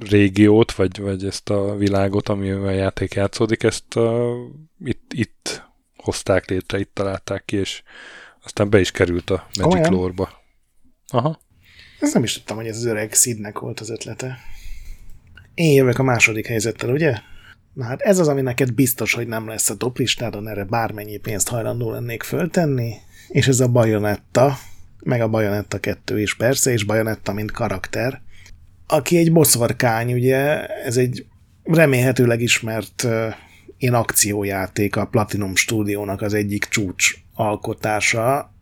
régiót, vagy, vagy ezt a világot, amivel a játék játszódik, ezt a, itt, itt hozták létre, itt találták ki, és aztán be is került a Magic Lore-ba. Aha. Ez nem is tudtam, hogy ez az öreg Sidnek volt az ötlete. Én jövök a második helyzettel, ugye? Na hát ez az, ami neked biztos, hogy nem lesz a toplistádon, erre bármennyi pénzt hajlandó lennék föltenni, és ez a Bayonetta, meg a Bayonetta 2 is persze, és Bayonetta mint karakter, aki egy boszorkány, ugye, ez egy remélhetőleg ismert uh, ilyen akciójáték a Platinum stúdiónak az egyik csúcs alkotása,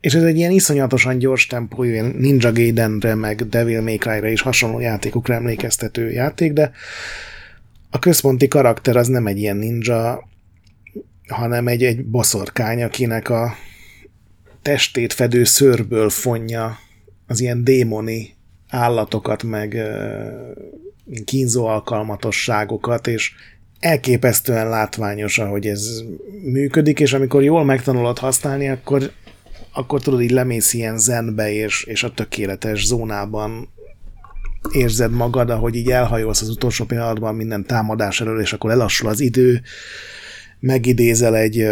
és ez egy ilyen iszonyatosan gyors tempójú, ilyen Ninja Gaidenre, meg Devil May Cry-ra is hasonló játékokra emlékeztető játék, de a központi karakter az nem egy ilyen ninja, hanem egy, egy boszorkány, akinek a testét fedő szörből fonja az ilyen démoni állatokat, meg kínzó alkalmatosságokat, és elképesztően látványos, ahogy ez működik, és amikor jól megtanulod használni, akkor, akkor tudod, így lemész ilyen zenbe, és, és a tökéletes zónában érzed magad, ahogy így elhajolsz az utolsó pillanatban minden támadás elől, és akkor elassul az idő, megidézel egy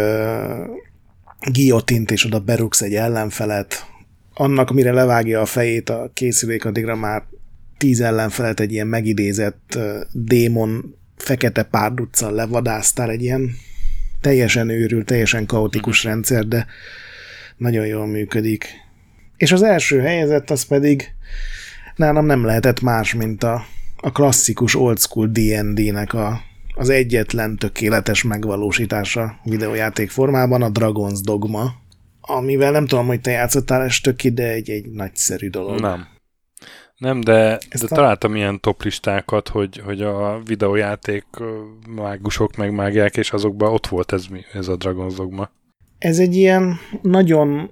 guillotint, és oda berúgsz egy ellenfelet, annak, mire levágja a fejét a készülék, addigra már tíz ellenfelet egy ilyen megidézett démon fekete párduccal levadáztál, egy ilyen teljesen őrült, teljesen kaotikus mhm. rendszer, de nagyon jól működik. És az első helyezett az pedig nálam nem lehetett más, mint a, a klasszikus old school D&D-nek a az egyetlen tökéletes megvalósítása videójáték formában a Dragon's Dogma, amivel nem tudom, hogy te játszottál estöki, de egy, egy nagyszerű dolog. Nem. Nem, de, de a... találtam ilyen toplistákat, hogy, hogy a videójáték mágusok meg mágják, és azokban ott volt ez, ez a Dragon's Dogma. Ez egy ilyen nagyon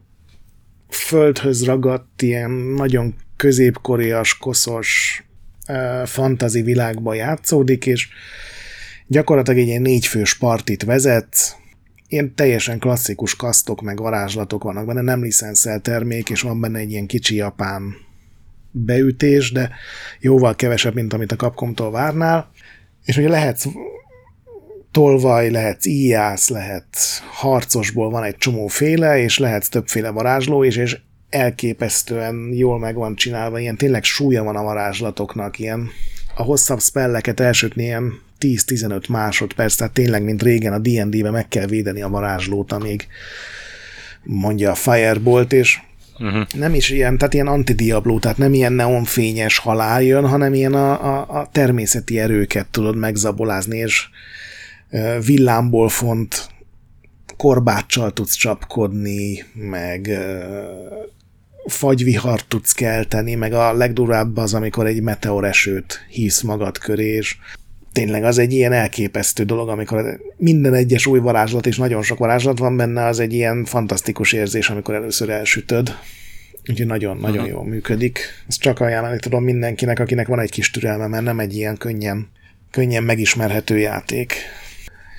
földhöz ragadt, ilyen nagyon középkorias, koszos uh, fantazi világban játszódik, és gyakorlatilag egy ilyen négyfős partit vezet, ilyen teljesen klasszikus kasztok meg varázslatok vannak benne, nem licenszel termék, és van benne egy ilyen kicsi japán beütés, de jóval kevesebb, mint amit a Capcom-tól várnál. És ugye lehetsz tolvaj, lehetsz íjász, lehet harcosból van egy csomó féle, és lehetsz többféle varázsló is, és elképesztően jól meg van csinálva, ilyen tényleg súlya van a varázslatoknak, ilyen a hosszabb spelleket elsőtni ilyen 10-15 másodperc, tehát tényleg, mint régen a D&D-be meg kell védeni a varázslót, amíg mondja a Firebolt, és uh-huh. nem is ilyen, tehát ilyen antidiabló, tehát nem ilyen neonfényes halál jön, hanem ilyen a, a, a természeti erőket tudod megzabolázni, és villámból font korbáccsal tudsz csapkodni, meg fagyvihart tudsz kelteni, meg a legdurább az, amikor egy meteoresőt hisz magad köré, és tényleg az egy ilyen elképesztő dolog, amikor minden egyes új varázslat, és nagyon sok varázslat van benne, az egy ilyen fantasztikus érzés, amikor először elsütöd. Úgyhogy nagyon-nagyon uh-huh. jól működik. Ezt csak ajánlani tudom mindenkinek, akinek van egy kis türelme, mert nem egy ilyen könnyen, könnyen megismerhető játék.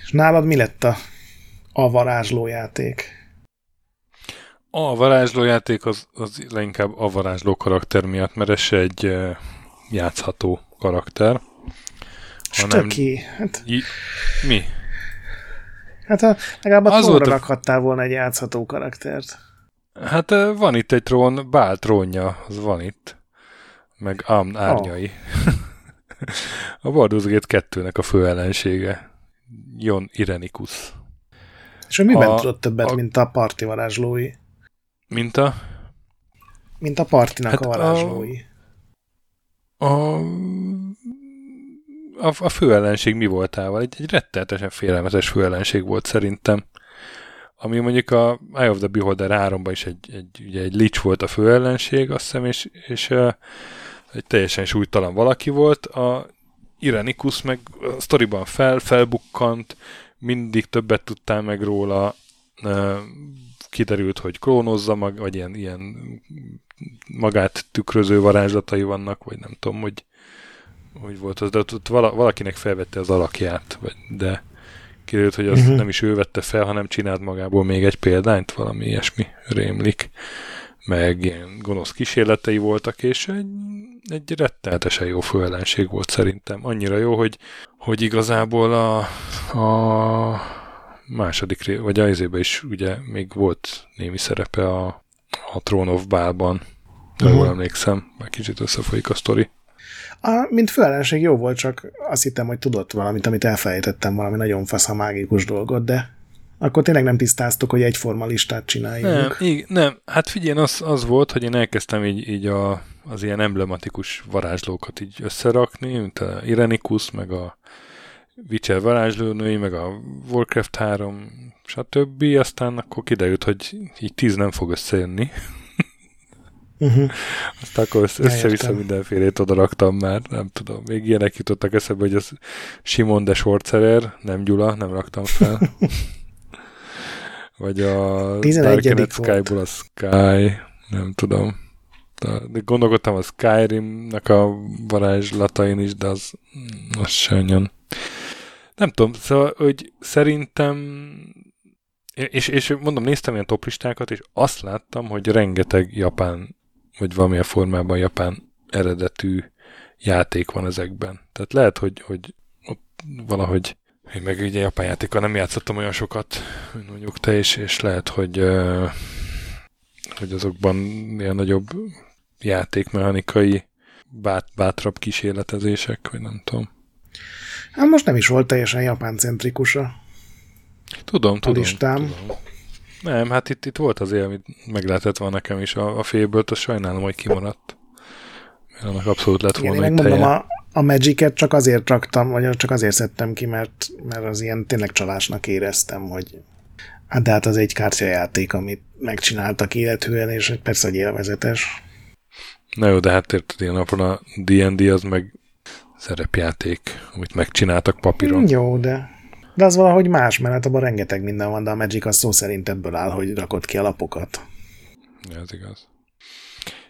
És nálad mi lett a, a varázslójáték? A varázslójáték az, az leginkább a varázsló karakter miatt, mert ez se egy játszható karakter. Hanem... Stöki. Hát... J- mi? Hát a, legalább a trónra a... rakhattál volna egy játszható karaktert. Hát van itt egy trón, Bál trónja, az van itt. Meg Amn árnyai. Oh. a Baldur's Gate 2-nek a fő ellensége. Jon Irenicus. És ő miben a, tudott többet, a, mint a parti varázslói? Mint a? Mint a partinak hát a varázslói. A, a, a, a főellenség mi voltával? Egy, egy rettenetesen félelmetes főellenség volt szerintem. Ami mondjuk a Eye of the Beholder 3-ban is egy, egy, ugye egy lich volt a főellenség, azt hiszem, és, és uh, egy teljesen súlytalan valaki volt. A Irenikus meg a sztoriban fel, felbukkant, mindig többet tudtál meg róla, uh, kiderült, hogy klónozza, mag, vagy ilyen, ilyen magát tükröző varázslatai vannak, vagy nem tudom, hogy hogy volt az, de ott, ott valakinek felvette az alakját, vagy, de kiderült, hogy az uh-huh. nem is ő vette fel, hanem csinált magából még egy példányt, valami ilyesmi rémlik, meg ilyen gonosz kísérletei voltak, és egy, egy rettenetesen jó főellenség volt szerintem. Annyira jó, hogy, hogy igazából a, a második vagy a is ugye még volt némi szerepe a, a Throne of Bálban, uh-huh. jól emlékszem, már kicsit összefolyik a sztori. A, mint főellenség jó volt, csak azt hittem, hogy tudott valamit, amit elfelejtettem, valami nagyon fasz a mágikus dolgot, de akkor tényleg nem tisztáztuk, hogy egyforma listát csináljunk. Nem, így, nem. hát figyelj, az, az volt, hogy én elkezdtem így, így a, az ilyen emblematikus varázslókat így összerakni, mint a Irenikus, meg a Witcher varázslónői, meg a Warcraft 3, stb. Aztán akkor kiderült, hogy így tíz nem fog összejönni. Uh-huh. Aztán akkor össze-vissza mindenfélét oda raktam már, nem tudom. Még ilyenek jutottak eszembe, hogy az Simon de Schwarzerer, nem Gyula, nem raktam fel. Vagy a Dark Sky-ból a Sky, nem tudom. De gondolkodtam a Skyrim-nek a varázslatain is, de az, az se Nem tudom, szóval, hogy szerintem és, és mondom, néztem ilyen toplistákat, és azt láttam, hogy rengeteg japán vagy valamilyen formában japán eredetű játék van ezekben. Tehát lehet, hogy, hogy valahogy én meg ugye japán játékkal nem játszottam olyan sokat, mint mondjuk te is, és lehet, hogy, hogy azokban ilyen nagyobb játékmechanikai bát, bátrabb kísérletezések, vagy nem tudom. Hát most nem is volt teljesen japán-centrikusa. Tudom, tudom, tudom. Nem, hát itt, itt volt azért, amit meg lehetett van nekem is a, a félből, azt sajnálom, hogy kimaradt. Mert annak abszolút lett volna Igen, én megmondom, a, a Magic-et csak azért raktam, vagy csak azért szedtem ki, mert, mert az ilyen tényleg csalásnak éreztem, hogy hát de hát az egy kártyajáték, amit megcsináltak élethűen, és persze, hogy élvezetes. Na jó, de hát érted, ilyen napon a D&D az meg szerepjáték, amit megcsináltak papíron. Jó, de de az valahogy más, mert hát abban rengeteg minden van, de a Magic az szó szerint ebből áll, hogy rakott ki a lapokat. Ez igaz.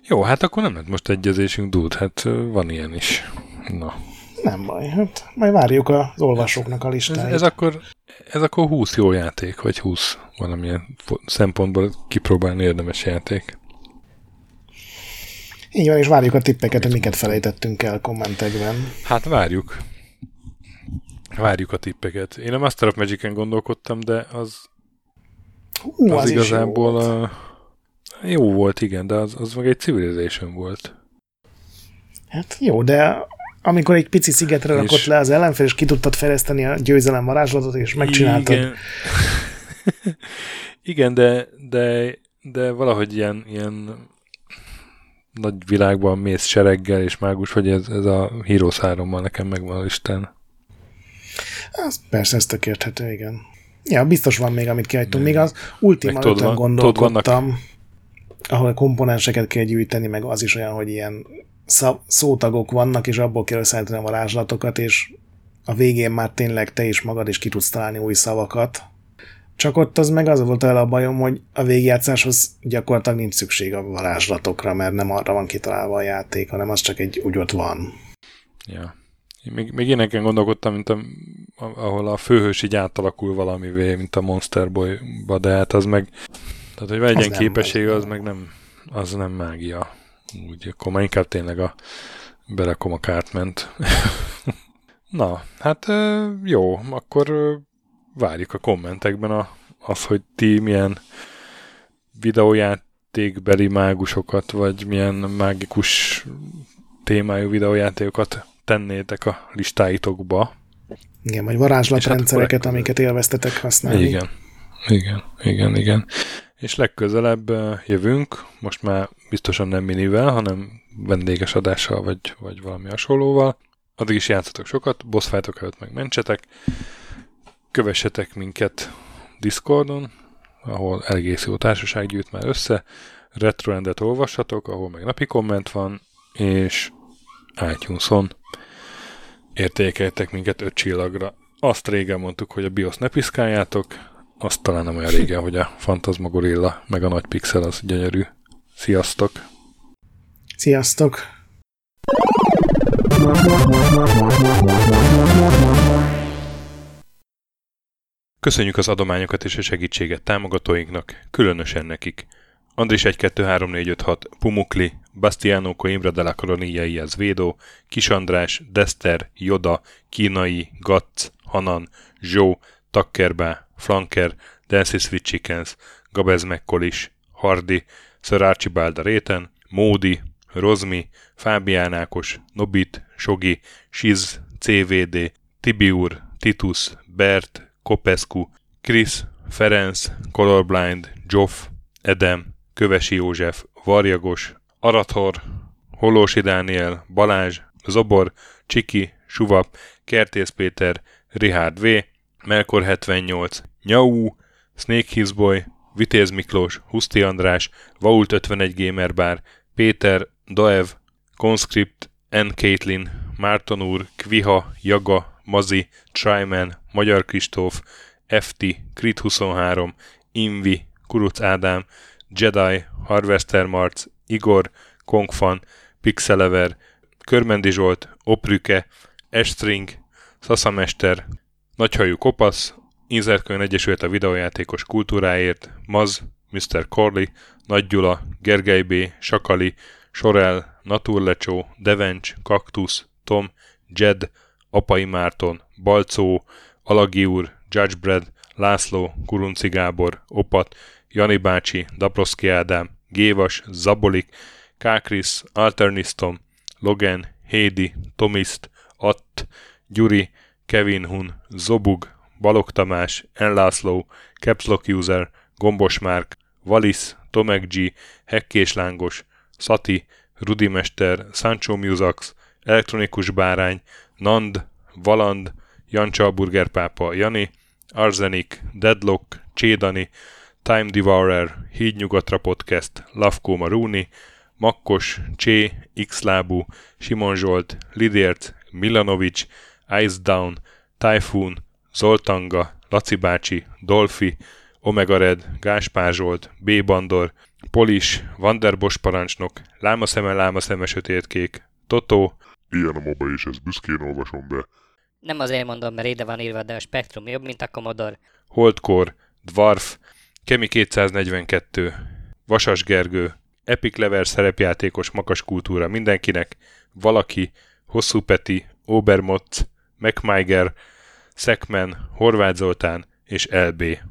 Jó, hát akkor nem lett most egyezésünk, dúd, hát van ilyen is. Na. Nem baj, hát majd várjuk az olvasóknak a listáját. Ez, ez, akkor, ez akkor 20 jó játék, vagy 20 valamilyen szempontból kipróbálni érdemes játék. Így van, és várjuk a tippeket, hogy miket felejtettünk el kommentekben. Hát várjuk. Várjuk a tippeket. Én a Master of Magic-en gondolkodtam, de az, Hú, az, az igazából jó volt. A, jó volt, igen, de az, az meg egy Civilization volt. Hát jó, de amikor egy pici szigetre És- rakott le az ellenfél, és ki tudtad fejleszteni a győzelem varázslatot, és megcsináltad. Igen, igen de, de, de valahogy ilyen, ilyen nagy világban mész sereggel és mágus, hogy ez, ez a Heroes 3 nekem megvan a listán. Az, persze, ez tök érthető, igen. Ja, biztos van még, amit kihagytunk. Még az Ultima Meg tudod, 5 van- gondolkodtam, ahol komponenseket kell gyűjteni, meg az is olyan, hogy ilyen szótagok vannak, és abból kell összeállítani a varázslatokat, és a végén már tényleg te is magad is ki tudsz találni új szavakat. Csak ott az meg az volt el a bajom, hogy a végjátszáshoz gyakorlatilag nincs szükség a varázslatokra, mert nem arra van kitalálva a játék, hanem az csak egy úgy ott van. Ja. Még, még éneken gondolkodtam, mint a, ahol a főhős így átalakul valamivé, mint a Monster Boy-ba, de hát az meg, tehát hogy van egy ilyen képessége, az meg nem, az nem mágia. Úgy, akkor már inkább tényleg a berakom a kártment. Na, hát jó, akkor várjuk a kommentekben a, az, hogy ti milyen videójátékbeli mágusokat, vagy milyen mágikus témájú videójátékokat tennétek a listáitokba. Igen, vagy hát varázslatrendszereket, akkor- amiket élveztetek használni. Igen, igen, igen, igen. És legközelebb ö, jövünk, most már biztosan nem minivel, hanem vendéges adással, vagy, vagy valami hasonlóval. Addig is játszatok sokat, boss fightok előtt meg mentsetek. Kövessetek minket Discordon, ahol egész jó társaság gyűjt már össze. Retroendet olvashatok, ahol meg napi komment van, és iTunes-on értékeltek minket öt csillagra. Azt régen mondtuk, hogy a BIOS ne piszkáljátok, azt talán nem olyan régen, hogy a Fantasmagorilla meg a nagy pixel az gyönyörű. Sziasztok! Sziasztok! Köszönjük az adományokat és a segítséget támogatóinknak, különösen nekik. Andris 1 2 3 4 5 6 Pumukli, Bastiano Coimbra de la Coronia Iaz Védó, Kis András, Dester, Joda, Kínai, Gatz, Hanan, Zsó, Takkerbá, Flanker, Dancy Sweet Chickens, Gabez Mekkolis, Hardi, Sir Archibald Réten, Módi, Rozmi, Fábián Ákos, Nobit, Sogi, Siz, CVD, Tibiur, Titus, Bert, Kopescu, Krisz, Ferenc, Colorblind, Joff, Edem, Kövesi József, Varjagos, Arathor, Holósi Dániel, Balázs, Zobor, Csiki, Suvap, Kertész Péter, Richard V, Melkor 78, Nyau, Snake Hizboy, Vitéz Miklós, Huszti András, Vault 51 Gamer Bar, Péter, Daev, Conscript, N. Caitlin, Márton úr, Kviha, Jaga, Mazi, Tryman, Magyar Kristóf, FT, Crit 23, Invi, Kuruc Ádám, Jedi, Harvester Marc, Igor, Kongfan, Pixelever, Körmendi Zsolt, Oprüke, Estring, Szaszamester, Nagyhajú Kopasz, Inzertkönyv Egyesület a videójátékos kultúráért, Maz, Mr. Corley, Nagy Gyula, Gergely B., Sakali, Sorel, Naturlecsó, Devencs, Kaktusz, Tom, Jed, Apai Márton, Balcó, Alagi úr, Judgebred, László, Kurunci Gábor, Opat, Jani bácsi, Daproszki Ádám, Gévas, Zabolik, Kákris, Alternisztom, Logan, Hédi, Tomiszt, Att, Gyuri, Kevin Hun, Zobug, Balog Tamás, Enlászló, Capslock User, Gombos Márk, Valisz, Tomek G, Hekkés Lángos, Szati, Rudimester, Sancho Musax, Elektronikus Bárány, Nand, Valand, Jancsa Burgerpápa, Jani, Arzenik, Deadlock, Csédani, Time Devourer, Hídnyugatra Podcast, Lavkó Maruni, Makkos, Csé, X-lábú, Simon Zsolt, Lidért, Milanovic, Ice Down, Typhoon, Zoltanga, Laci bácsi, Dolfi, Omega Red, Gáspár Zsolt, B. Bandor, Polis, Vanderbos parancsnok, Lámaszeme, Lámaszeme, Sötétkék, Totó, Ilyen a moba, és ezt büszkén olvasom be. Nem azért mondom, mert ide van írva, de a Spektrum jobb, mint a Commodore. Holdkor, Dwarf, Kemi 242, Vasas Gergő, Epic Lever szerepjátékos makas kultúra mindenkinek, Valaki, Hosszú Peti, Obermotz, MacMiger, Szekmen, Horváth Zoltán és LB.